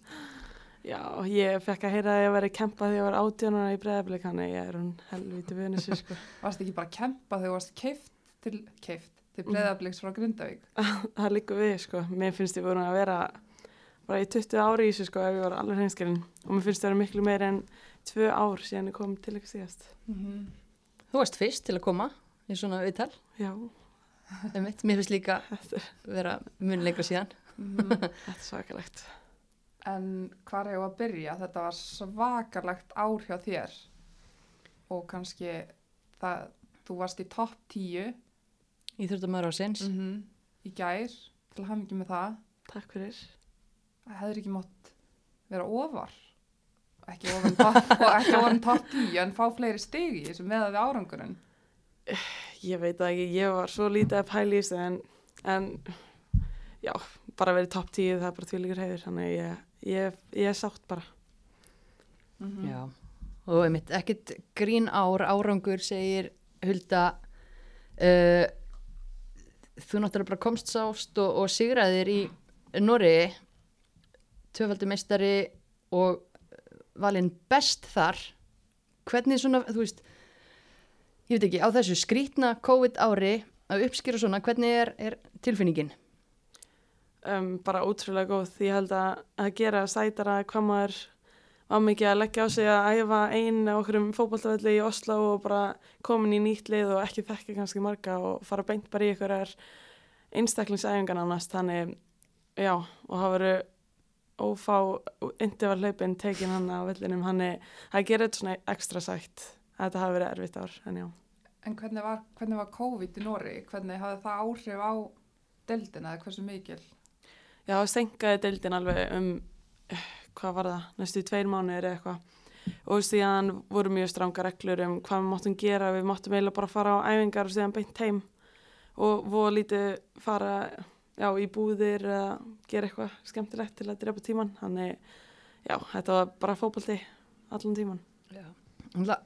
Já, ég fekk að heyra að ég væri kempað þegar ég var átjónuna í breðablik, hann ég er hún helviti vunissi, sko. Varst ekki bara að kempa þegar þú varst keift til, keift til breyðabliks frá Grindavík? það líkur við, sko. Mér finnst ég búin að vera bara í 20 ári í þessu, sko, ef ég var alveg hreinskilin. Og mér finnst það vera miklu meir en tvö ár síðan ég kom til ekki síðast. Mm þú varst fyrst til að koma í svona viðtal Já, mér finnst líka vera mun lengra síðan þetta er svakalegt. En hvað er ég að byrja? Þetta var svakarlegt ár hjá þér og kannski það, þú varst í topp 10 Íþróttamæður ásins -hmm. í gær til að hafa mikið með það. Takk fyrir. Það hefur ekki mátt vera ofar ekki ofan topp ofan topp 10 en fá fleiri í þessu með við árangurinn. Ég veit ekki, ég var svo lítið að í þessu en, en já, bara verið topp 10 það er bara tvílegur heiður, þannig að ég, ég, ég er sátt bara. Mm Já, og einmitt ekkert grín ár, árangur segir Hulda uh, þú náttúrulega bara komst sást og, og sigraðir í Noregi tvöfaldi meistari og valinn best þar hvernig svona, þú veist ég veit ekki, á þessu skrítna COVID ári að uppskýra svona, hvernig er, er tilfinningin? Um, bara ótrúlega góð því ég held að að gera sætara hvað maður var mikið að leggja á sig að æfa einn okkur um fótballtaföldi í Oslo og bara komin í nýtt lið og ekki þekka kannski marga og fara beint bara í ykkur er einstaklingsæfingan annars þannig já og það veru ófá indivar hlaupin tekin hann á vellinum hann er það gerir þetta svona ekstra sætt að þetta hafi verið erfitt ár en já En hvernig var, hvernig var COVID í Nóri? Hvernig hafði það áhrif á deildina eða hversu mikil? Já, senkaði deildin alveg um, eh, hvað var það, næstu tveir mánuðir eða eitthvað. Og síðan voru mjög stranga reglur um hvað við máttum gera, við máttum eiginlega bara fara á æfingar og síðan beint heim. Og voru lítið fara já, í búðir eða gera eitthvað skemmtilegt til að drepa tíman. Þannig, já, þetta var bara fótbolti allan tíman. Já.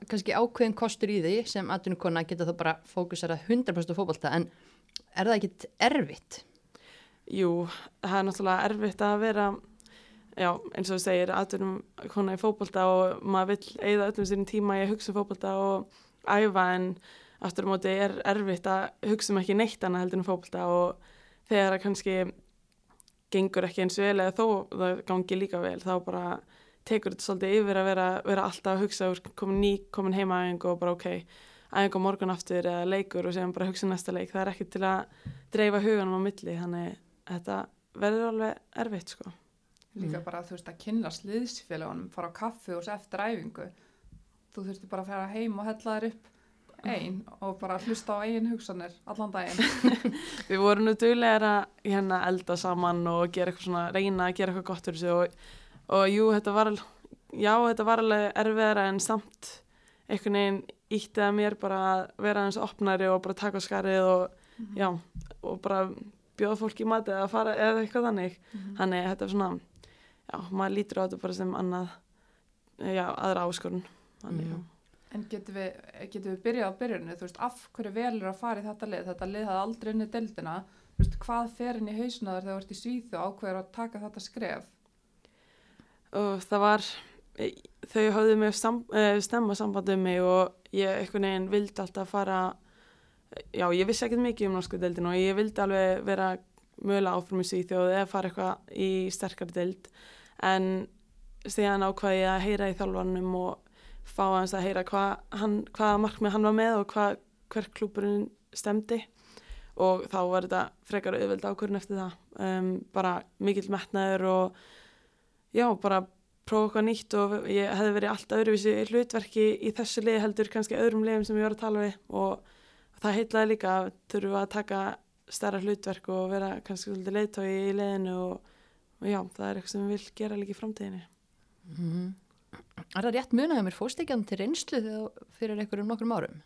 Kanski ákveðin kostur í því sem atvinnukona geta þá bara fókusera 100% á fótbolta en er það ekkit erfitt? Jú, það er náttúrulega erfitt að vera, já, eins og þú segir, aðtunum kona í fótbolta og maður vill eigða öllum sínum tíma í að hugsa um fótbolta og æfa en aftur á móti er erfitt að hugsa um ekki neitt annað heldur en fótbolta og þegar það kannski gengur ekki eins vel eða þó það gangi líka vel þá bara tekur þetta svolítið yfir að vera, vera alltaf að hugsa úr komin ný, komin heima aðeins og bara ok, aðeins á morgun aftur eða leikur og séðan bara hugsa um næsta leik. Það er ekki til að dreifa huganum á milli þannig þetta verður alveg erfitt sko. Líka bara þú veist að kynna sliðsfélagunum, fara á kaffi og svo eftir æfingu. Þú þurfti bara að fara heim og hella þér upp einn og bara hlusta á eigin hugsanir allan daginn. Við vorum nú duglegar að hérna, elda saman og gera eitthvað svona, reyna að gera eitthvað gott fyrir sig og, og jú, þetta var, já, þetta var alveg erfiðara en samt einhvern veginn ítti að mér bara að vera eins opnari og bara taka skarið og, já, og bara bjóða fólk í mati eða fara eða eitthvað þannig. Þannig þetta er svona, já, maður lítur á þetta bara sem annað, já, aðra áskorun. Þannig, Mhm. já. En getum við, getum við byrjað á byrjunni, þú veist, af hverju velur að fara í þetta lið? Þetta lið hafði aldrei unni deildina. Þú veist, hvað fer inn í hausna þar þegar þú ert í Svíþu og ákveður að taka þetta skref? og það var þau höfðu mig sam, uh, stemma sambandi um mig og ég einhvern veginn vildi alltaf fara já, ég vissi ekkert mikið um norsku deildin og ég vildi alveg vera mögulega áfram í Svíþjóð eða fara eitthvað í sterkari deild. En síðan ákvaði ég að heyra í þjálfarnum og fá hans að heyra hvað hvaða markmið hann var með og hvað, hver klúburinn stemdi og þá var þetta frekar auðveld ákvörðin eftir það. Um, bara mikill metnaður og já, bara prófa eitthvað nýtt og ég hefði verið allt öðruvísi hlutverki í þessu liði heldur kannski öðrum liðum sem ég var að tala við. Og það heitlaði líka að þurfa að taka stærra hlutverk og vera kannski svolítið leiðtói í leiðinu og, og já, það er eitthvað sem við vil gera líka í framtíðinni. Mhm. Er það rétt munið að mér fóst ekki hann til reynslu fyrir einhverjum nokkrum árum?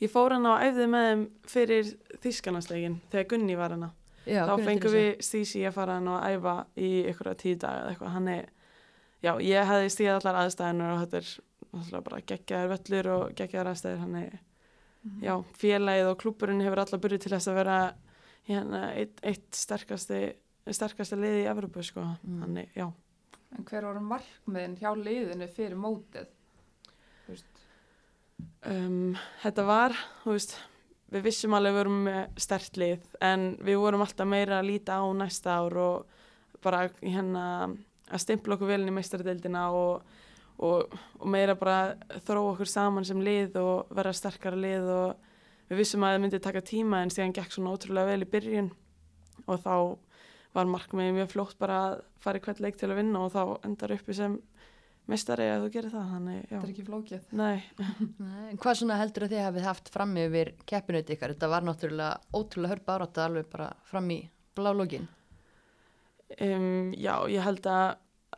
Ég fór hana og æfði með þeim fyrir Þísklandslegin þegar Gunni var hana. Já, þá hvernig fengum til við Stísi að fara hana og æfa í ykkur tíu dag eða eitthvað. Hann er, já, ég hefði stíðað allar aðstæðinur og þetta er náttúrulega bara geggjaðar völlur og geggjaðar aðstæðir. Hann er, já, félagið og klúburinn hefur allar byrjuð til þess að vera hérna, eitt, eitt sterkasti, sterkasti liði í Evropu, sko. Mm. Hann er, já. En hver voru markmiðin hjá liðinu fyrir mótið? Um, þetta var, þú veist, við vissum alveg að við vorum með stert lið en við vorum alltaf meira að líta á næsta ár og bara hérna að stimpla okkur vel inn í meistaradeildina og, og, og meira bara þróa okkur saman sem lið og vera sterkara lið og við vissum að það myndi taka tíma en síðan gekk svona ótrúlega vel í byrjun og þá var markmiðið mjög fljótt bara að fara í hvert leik til að vinna og þá endar uppi sem meistari að þú gerir það, þannig, þetta er ekki flókið. Nei, Nei, hvað svona heldur að þið hafið haft fram yfir keppinauti ykkar? Þetta var náttúrulega ótrúlega hörpa árátta alveg bara fram í blálógin. Um, já, ég held að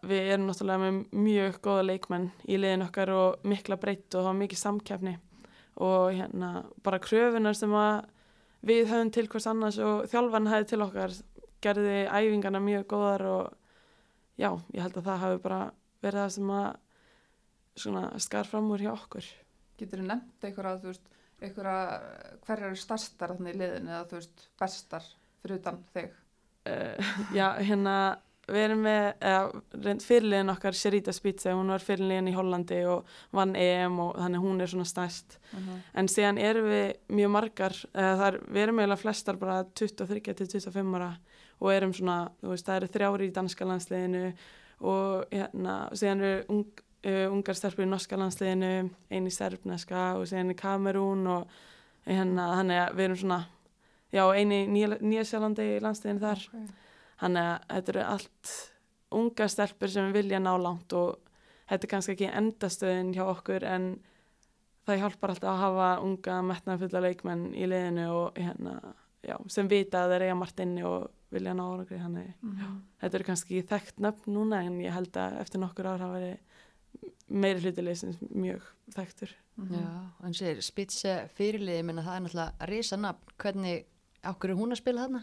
við erum náttúrulega með mjög góða leikmenn í liðin okkar og mikla breytt og var mikið samkeppni og hérna bara kröfunar sem að við höfum til hvers annars og þjálfarn hefði til okkar gerði æfingarna mjög góðar og já, ég held að það hafi bara verið það sem að svona skar fram úr hjá okkur. Getur þú nefnt einhverja, þú veist, einhverja, hverjar eru starstar þannig í liðinu eða þú veist, bestar fyrir utan þig? Uh, já, hérna við erum með, eða fyrirliðin okkar Sherita Spitze, hún var fyrirliðin í Hollandi og vann EM og þannig hún er svona stærst. En síðan erum við mjög margar er, við erum eiginlega flestar bara 23 til 25 ára og erum svona, þú veist, það eru þrjári í danska landsliðinu og hérna, síðan eru ung, uh, ungar stelpur í norska landsliðinu eini serbneska og síðan í Kamerún og hérna, þannig að við erum svona já, eini Nýja Sjálandi í landsliðinu þar. Okay. Þannig að þetta eru allt unga stelpur sem vilja ná langt og þetta er kannski ekki endastöðin hjá okkur en það hjálpar alltaf að hafa unga metnaðfulla leikmenn í liðinu og hérna, já, sem vita að þeir eiga margt inni og vilja ná árangri. Þannig Mhm. þetta eru kannski ekki þekkt nöfn núna en ég held að eftir nokkur ár hafa verið meiri hlutileysins mjög þekktur. Mhm. Já, hann segir spitse fyrirliði, menna það er náttúrulega risa nafn. Hvernig, okkur er hún að spila þarna?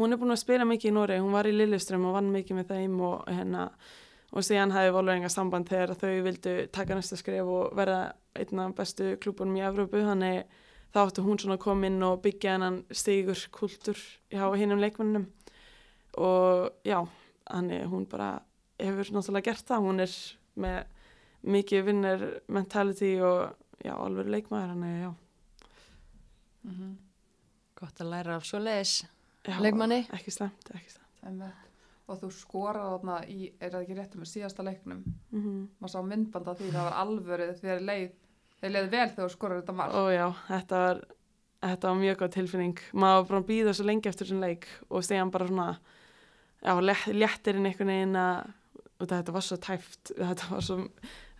Hún er búin að spila mikið í Nóri, hún var í Lilleström og vann mikið með þeim og hérna og síðan hefði Volveringa samband þegar þau vildu taka næsta skref og verða einn af bestu klúbunum í Evrópu þannig þá áttu hún svona að koma inn og byggja hennan stigur kultur hjá hinnum leikmennum og já, þannig hún bara hefur náttúrulega gert það, hún er með mikið vinner mentality og já, alveg leikmaður, þannig já. Mhm. Gott að læra af svo leiðis já leikmanni. Ekki slemt, ekki slemt. Og þú skoraði þarna í, er það ekki rétt með síðasta leiknum? Mm Maður sá myndband af því það var alvörið þegar leið, þeir leiði vel þegar þú skoraði þetta mark. Ó já, þetta var, þetta var mjög góð tilfinning. Maður var bara að býða svo lengi eftir þessum leik og segja bara svona, já, létt, léttirinn einhvern veginn að, þetta var svo tæft, þetta var svo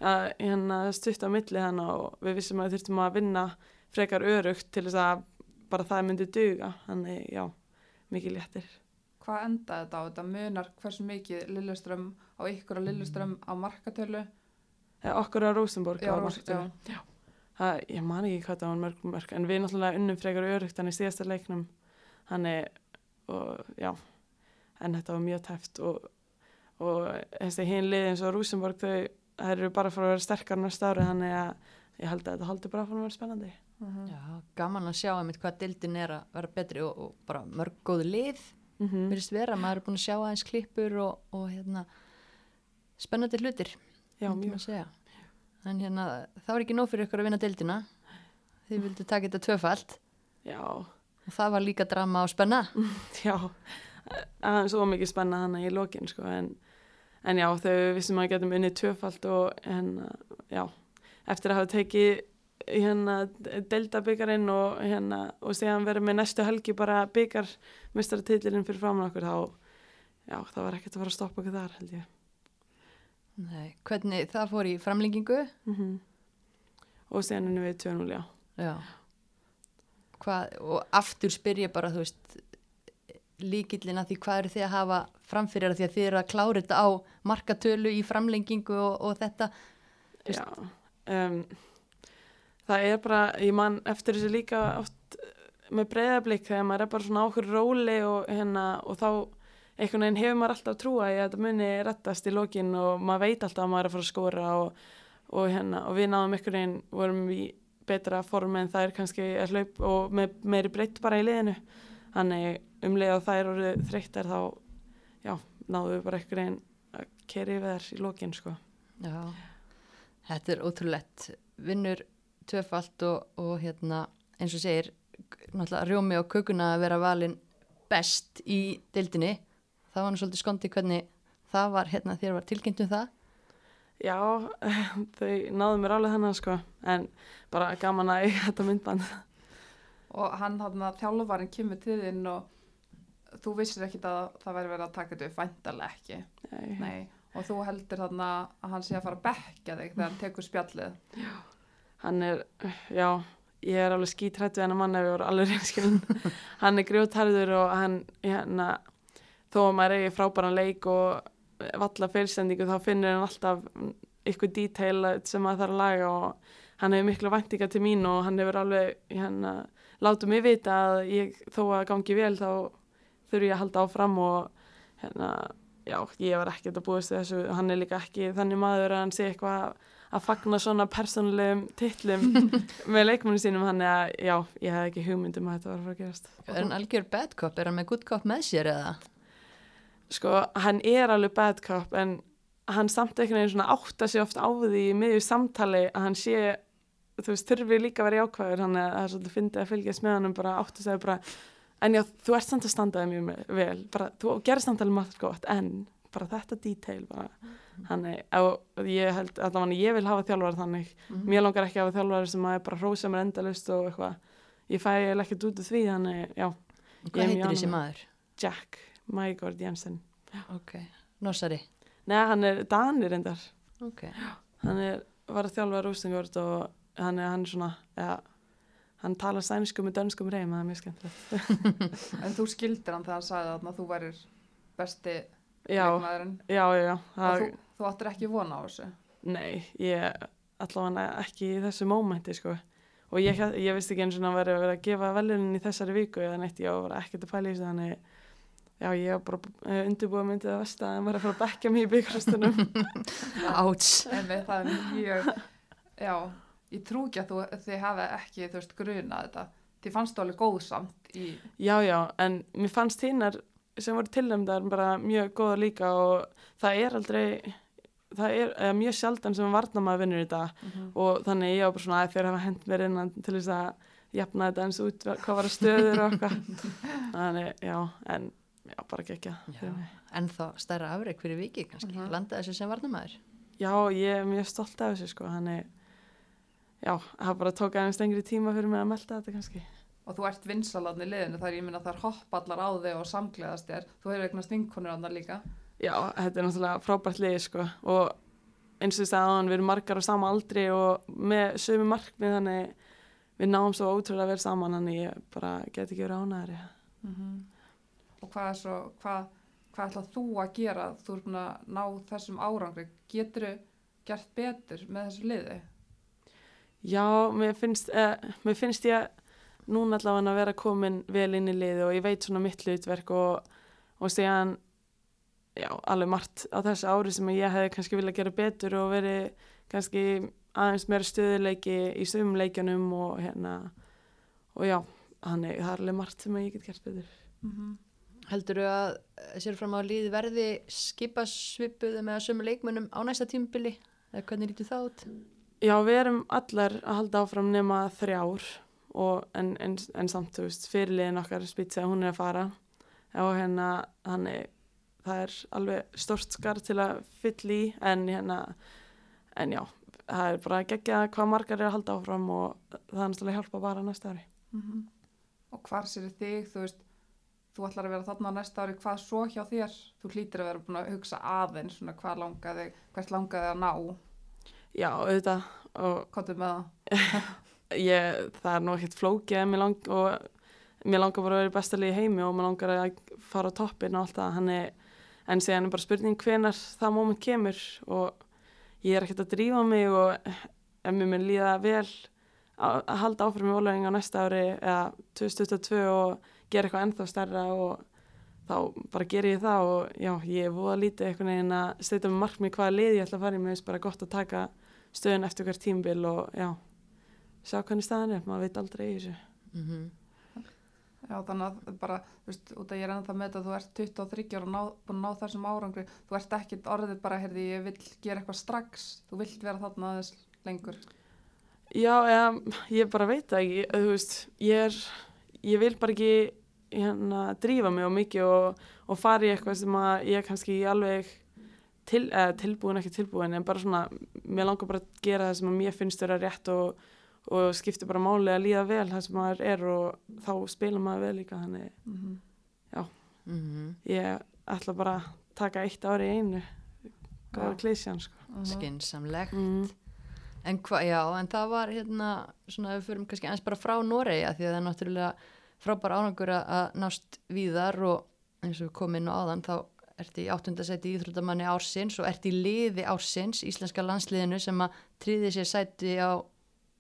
að, hérna, stutt á milli þannig og við vissum að við þurftum að vinna frekar örugt til þess að bara það myndi duga. Þannig, já, mikið léttir. Hvað endaði þetta á? Þetta munar hversu mikið Lilleström á ykkur og Lilleström á markatölu? Eða okkur á Rosenborg Já, á Rós- marktölu. Já. Það, ég man ekki hvað það var mörg mörg, en við náttúrulega unnum frekar örugt hann í síðasta leiknum. Þannig, og já, en þetta var mjög tæft og, og þessi hinn liði eins og Rosenborg, þau, þær eru bara fyrir að vera sterkar næsta ári, þannig að ég held að þetta haldi bara fyrir að vera spennandi. Mhm. Já, gaman að sjá einmitt hvað dildin er að vera betri og, og bara mörg góð lið Mm -hmm. virðist vera, maður er búin að sjá aðeins klippur og, og hérna spennandi hlutir Já, en hérna það var ekki nóg fyrir ykkur að vinna dildina þið vildu taka þetta tvöfalt. Já, og það var líka drama og spenna. Já, aðeins svo mikið spenna þannig í lokin, sko, en, en já, þau vissum að getum unnið tvöfalt og, en, já, eftir að hafa tekið hérna deildabyggarinn og hérna og síðan verið með næstu helgi bara byggar mistaratítilinn fyrir framann okkur þá, já, það var ekkert að fara að stoppa okkur þar, held ég. Nei, hvernig það fór í framlengingu Mm Og síðan unnum við 2-0, já. já hvað, og aftur spyr ég bara, þú veist, líkillin að því hvað eru þið að hafa framfyrir því að þið eru að klára þetta á markatölu í framlengingu og, og þetta. Já, um, það er bara, ég man eftir þessu líka oft með breyðablík þegar maður er bara svona á okkur róli og, hérna, og þá einhvern veginn hefur maður alltaf trúa í að þetta muni rettast í lokin og maður veit alltaf að maður er að fara að skóra og, og, hérna, og við náðum einhvern veginn, vorum í betra form en það er kannski að hlaup og með meiri breytt bara í liðinu þannig um leið að það er orðið þreyttar þá, já, náðum við bara einhvern veginn að keri við þær í lokin sko. Já, þetta er ótrúlegt. Vinnur tvöfalt og, og hérna, eins og segir, náttúrulega rjómi og kökuna að vera valin best í deildinni. Það var nú svolítið skondi hvernig það var, hérna, þér var tilkynnt um það. Já, þau náðu mér alveg þannig sko, en bara gaman að eiga þetta myndband. og hann hann að þjálfarinn kemur til þinn og þú vissir ekkit að það væri verið að taka þetta upp væntalega ekki Nei. Nei. og þú heldur þarna að hann sé að fara að bekka þig þegar hann tekur spjallið Hann er, já, ég er alveg skítrætt við hennar mann ef ég voru alveg reynskilin. hann er grjótharður og hann, hérna, þó að maður eigi frábæran leik og valla fyrirstendingu þá finnir hann alltaf ykkur detail sem maður þarf að laga og hann hefur miklu væntinga til mín og hann hefur alveg, hérna, látið mig vita að ég, þó að gangi vel þá þurfi ég að halda áfram og hérna, já, ég var ekkert að búast þessu, hann er líka ekki þannig maður að hann sé eitthvað að fagna svona persónulegum titlum með leikmannu sínum, hann er að, já, ég hef ekki hugmyndum að þetta var að fara að gerast. Er hann algjör bad cop? Er hann með good cop með sér eða? Sko, hann er alveg bad cop en hann samt einhvern veginn svona átta sig oft á því í miðju samtali að hann sé, þú veist, þurfi líka að vera jákvæður, hann er, það er svolítið fyndið að fylgjast með hann bara átta sig bara, en já, þú ert samt að standaði mjög vel, bara, þú gerir samtalið margt gott, en bara þetta detail, bara, hann er, og ég held, allavega ég vil hafa þjálfar þannig, Mhm. mér langar ekki að hafa þjálfar sem að er bara hrósa mér endalust og eitthvað, ég fæ ekkert út af því, þannig, já, Hvað heitir þessi maður? Jack Mægård Jensen. Ok, Nossari. Nei, hann er Danir reyndar. Ok, Hann er, var að þjálfa Rústingvörd og hann er, hann er svona, ja, hann talar sænsku með dönskum reym, það er mjög skemmtilegt. en þú skildir hann þegar hann sagði að þú værir besti Já, já, já, Það, þú, þú áttir ekki vona á þessu nei, ég allavega ekki í þessu mómenti, sko. Og ég, ég vissi ekki eins og hann verið að vera að gefa velunin í þessari viku eða neitt, ég var ekkert að pæla í þessu, þannig, já, ég var bara undirbúið myndið að vesta að hann var að fara að bekka mig í byggrastunum. áts. en það er mjög já, ég trú ekki að þú, þið hafi ekki þú veist grunað þetta þið fannst þú alveg góð samt í Já, já, en mér fannst hinnar sem voru tilnæmdar bara mjög góða líka og það er aldrei, það er eða, mjög sjaldan sem varnamaður vinnur þetta og þannig ég var bara svona að þeir hafa hent mér innan til þess að jafna þetta eins út hvað var að stöður og eitthvað. Þannig, já, en já, bara gekk Já, en þá stærra afreik fyrir viki kannski. Mhm. Landa þessu sem varnamæður. Já, ég er mjög stolt af þessu sko, þannig, já, það bara tók aðeins lengri tíma fyrir mig að melda þetta kannski. Og þú ert vinsalarni liðinu þar ég minna þar hoppa allar á þig og samgleðast þér. Þú hefur eignast vinkonur annar líka. Já, þetta er náttúrulega frábært liði sko. Og eins og þess að við erum margar á sama aldri og með sömu markmið þannig við náum svo ótrúlega vel saman þannig ég bara get ekki verið ánæðri. og hvað er svo hvað, hvað ætlað þú að gera? Þú ert búin að ná þessum árangri. Getur þú gert betur með þessu liði? Já, mér finnst, eh, mér finnst ég núna allavega að vera komin vel inn í liði og ég veit svona mitt hlutverk og, og síðan já, alveg margt á þessu ári sem ég hefði kannski viljað gera betur og verið kannski aðeins meira stöðuleiki í sömum leikjanum og hérna og já, þannig það er alveg margt sem ég get gert betur. Heldur þú að eh, sér fram á líði verði skipasvipuðu með sömu leikmönnum á næsta tímubili? Eða hvernig lítur það út? Já, við erum allar að halda áfram nema þrjár og en, en, en samt, þú veist, fyrirliðin okkar spýtsa, hún er að fara. Og hérna, þannig það er alveg stort skar til að fylla í, en hérna en já, það er bara að gegja hvað margar er að halda áfram og það er náttúrulega að hjálpa bara næsta ári. og hvar sér þig þú veist þú ætlar að vera þarna næsta ári hvað svo hjá þér? Þú hlýtir að vera búin að hugsa aðeins svona hvað langaði hvert langaði að ná? Já, auðvitað og hvað með það ég, það er nú ekkert flókið mér, lang, og mér langar bara að vera í besta liði heimi og mér langar að fara á toppin og allt það, en síðan er bara spurning hvenar það moment kemur og ég er ekkert að drífa mig og ef mér mun líða vel að að halda áfram í á næsta ári eða 2022 og gera eitthvað ennþá stærra og þá bara ger ég það og já, ég er voða lítið einhvern veginn að steyta með markmið hvaða lið ég ætla að fara í, mér finnst bara gott að taka stöðun eftir hvert tímbil og já, sjá hvernig staðan er, maður veit aldrei í þessu. mm Já, þannig að bara, þú veist, út að ég er ennþá með þetta, þú ert 23 ára og ná, búin að ná þessum árangri, þú ert ekkit orðið bara, heyrði, ég vil gera eitthvað strax, þú vilt vera þarna aðeins lengur. Já, eða, ég bara veit það ekki, þú veist, ég er, ég vil bara ekki hérna drífa mig á mikið og, og fara í eitthvað sem að ég kannski alveg til, eða, tilbúin, ekki tilbúin, en bara svona, mér langar bara að gera það sem að mér finnst vera rétt og, og skiptir bara máli að líða vel það sem maður er og þá spila maður vel líka, þannig Mm -hmm. ég ætla bara að taka eitt ári í einu, góða Já. klísjan, sko. Skinsamlegt. Mm. En já, en það var hérna, svona við förum kannski eins bara frá Noregi að því að það er náttúrulega frábær árangur að, að nást víðar og eins og við komum inn á áðan þá ert í áttundasæti íþróttamanni ársins og ert í liði ársins, íslenska landsliðinu sem að tríði sér sæti á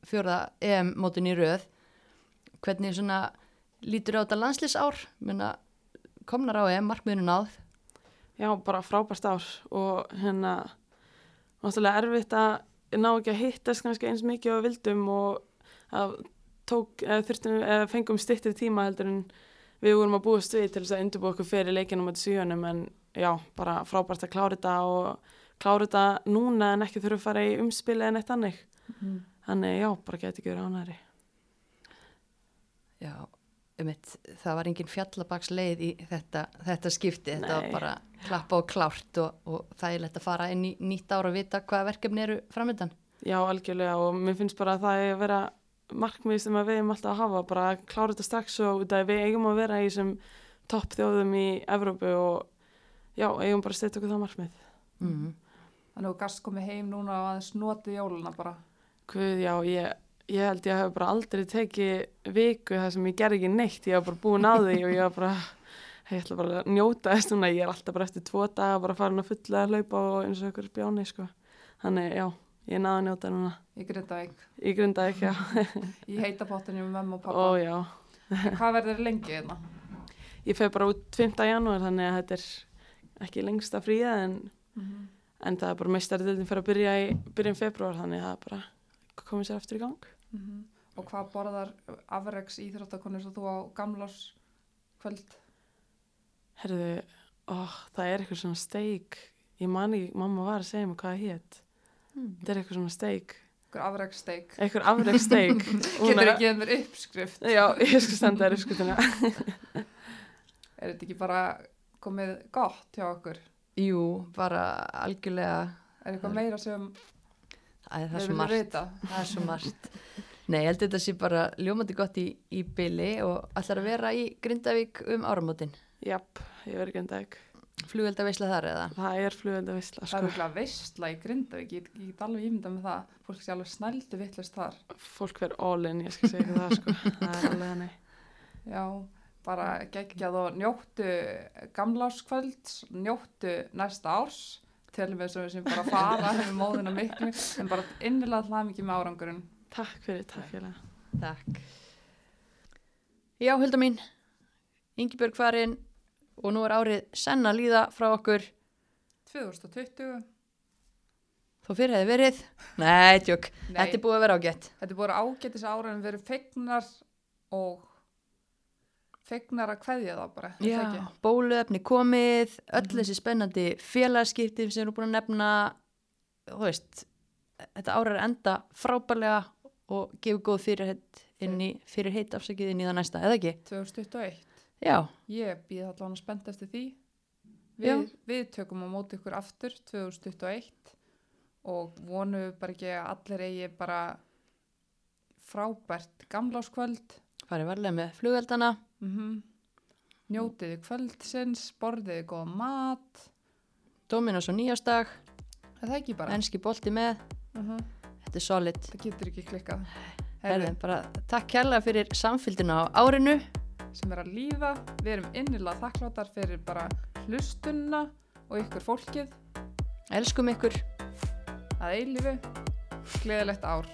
fjórða EM-mótin í röð. Hvernig svona lítur á þetta landsliðsár? Menna, komnar á EM, markmiðinu náð. Já, bara frábært ár og hérna náttúrulega erfitt að ná ekki að hittast kannski eins mikið við vildum og að tók, eða þurftum, eða fengum stittir tíma heldur en við vorum að búast við til þess að undirbúa okkur fyrir leikinum á svíunum en já, bara frábært að klára þetta og klára þetta núna en ekki þurfa að fara í umspili en eitt annir. -hmm. Þannig já, bara geti ekki verið ánæri. Já, um það var engin fjallabaksleið í þetta, þetta skipti, þetta var Nei. bara klappa og klárt og, og það er lett að fara inn í nýtt ára og vita hvaða verkefni eru framöndan. Já, algjörlega og mér finnst bara að það er að vera markmið sem að við erum alltaf að hafa, bara að klára þetta strax og við eigum að vera í þessum topp þjóðum í Evrópu og já, eigum bara að setja okkur það markmið. Mm. Þannig að þú gast komið heim núna og aðeins notið jóluna bara. Guð, já, ég, ég held ég hef bara aldrei tekið viku þar sem ég ger ekki neitt, ég hef bara búin á því og ég hef bara, ég ætla bara að njóta þess núna, ég er alltaf bara eftir tvo daga bara farin að fulla að hlaupa og eins og ykkur bjáni, sko. Þannig, já, ég náði að njóta núna. Í Grindavík, Ég grunda ekki, já. í heita pottinu með mömmu og Ó, pappa. já. Hvað verður lengi hérna? Ég fer bara út 5. janúar þannig að þetta er ekki lengsta fríða en, Mm en það er bara meistardildin fyrir að byrja í byrjun februar þannig að það er bara komið sér eftir í gang. -hmm. Og hvað borðar afreiks íþróttakonur svo þú á gamlás kvöld? Herðu, ó, það er eitthvað svona steik, ég mani, mamma var að segja mig hvað það hétt. Þetta er eitthvað svona steik, Hver afreiks steik? eitthvað afreg steik. Getur ekki geðið mér uppskrift? Já, ég skal senda þér uppskutina. Er þetta ekki bara komið gott hjá okkur? Jú, bara algjörlega, Er eitthvað meira sem Æ, það er? Það er svo margt. Nei, ég held að þetta sé bara ljómandi gott í, í byli og ætlar að vera í Grindavík um áramótin. Japp, ég verður ekki en dag. Flugveldaveisla þar eða? Það er flugvelda vissla, Það er sko. eitthvað veistla í Grindavík, ég, get alveg ímynda með það. Fólk sé alveg snældu vittlust þar. Fólk verður all in, ég skal segja það, sko. Það er alveg hannig. Já, bara geggjað og njóttu gamláskvöld, njóttu næsta árs, telum við sem við sem bara fara hefur móðina miklu, en bara innilega hlað mikið með árangurinn. Takk fyrir, takk fyrir. Takk. Já, Hulda mín, Ingibjörg farin og nú er árið senn að líða frá okkur 2020, þó fyrir hefði verið. Nei, tjók, þetta er búið að vera ágætt. þetta er búið ágætis ára en við erum fegnar og fegnar að kveðja það bara, Já, ekki? bóluefni komið, öll Mhm. þessi spennandi félagskipti sem erum búin að nefna, þú veist, þetta ára er enda frábærlega og gefur góð fyrirheit inn í, fyrirheit afsakið inn í það næsta, eða ekki? 2021, Já, ég býð allan spennt eftir því. Við, við tökum á móti ykkur aftur 2021 og vonum við bara ekki að allir eigi bara frábært gamláskvöld farið varlega með flugveldana, mm njótiði kvöldsins, borðiði góða mat. Dominos og nýjásdag, er það ekki bara? enski bolti með, uh þetta er solid. það getur ekki klikkað. Herðu, Herði, bara takk kærlega fyrir samfylgdina á árinu. Sem er að líða, við erum innilega þakkláttar fyrir bara hlustunna og ykkur fólkið. Elskum ykkur. Að eilífu, gleðilegt ár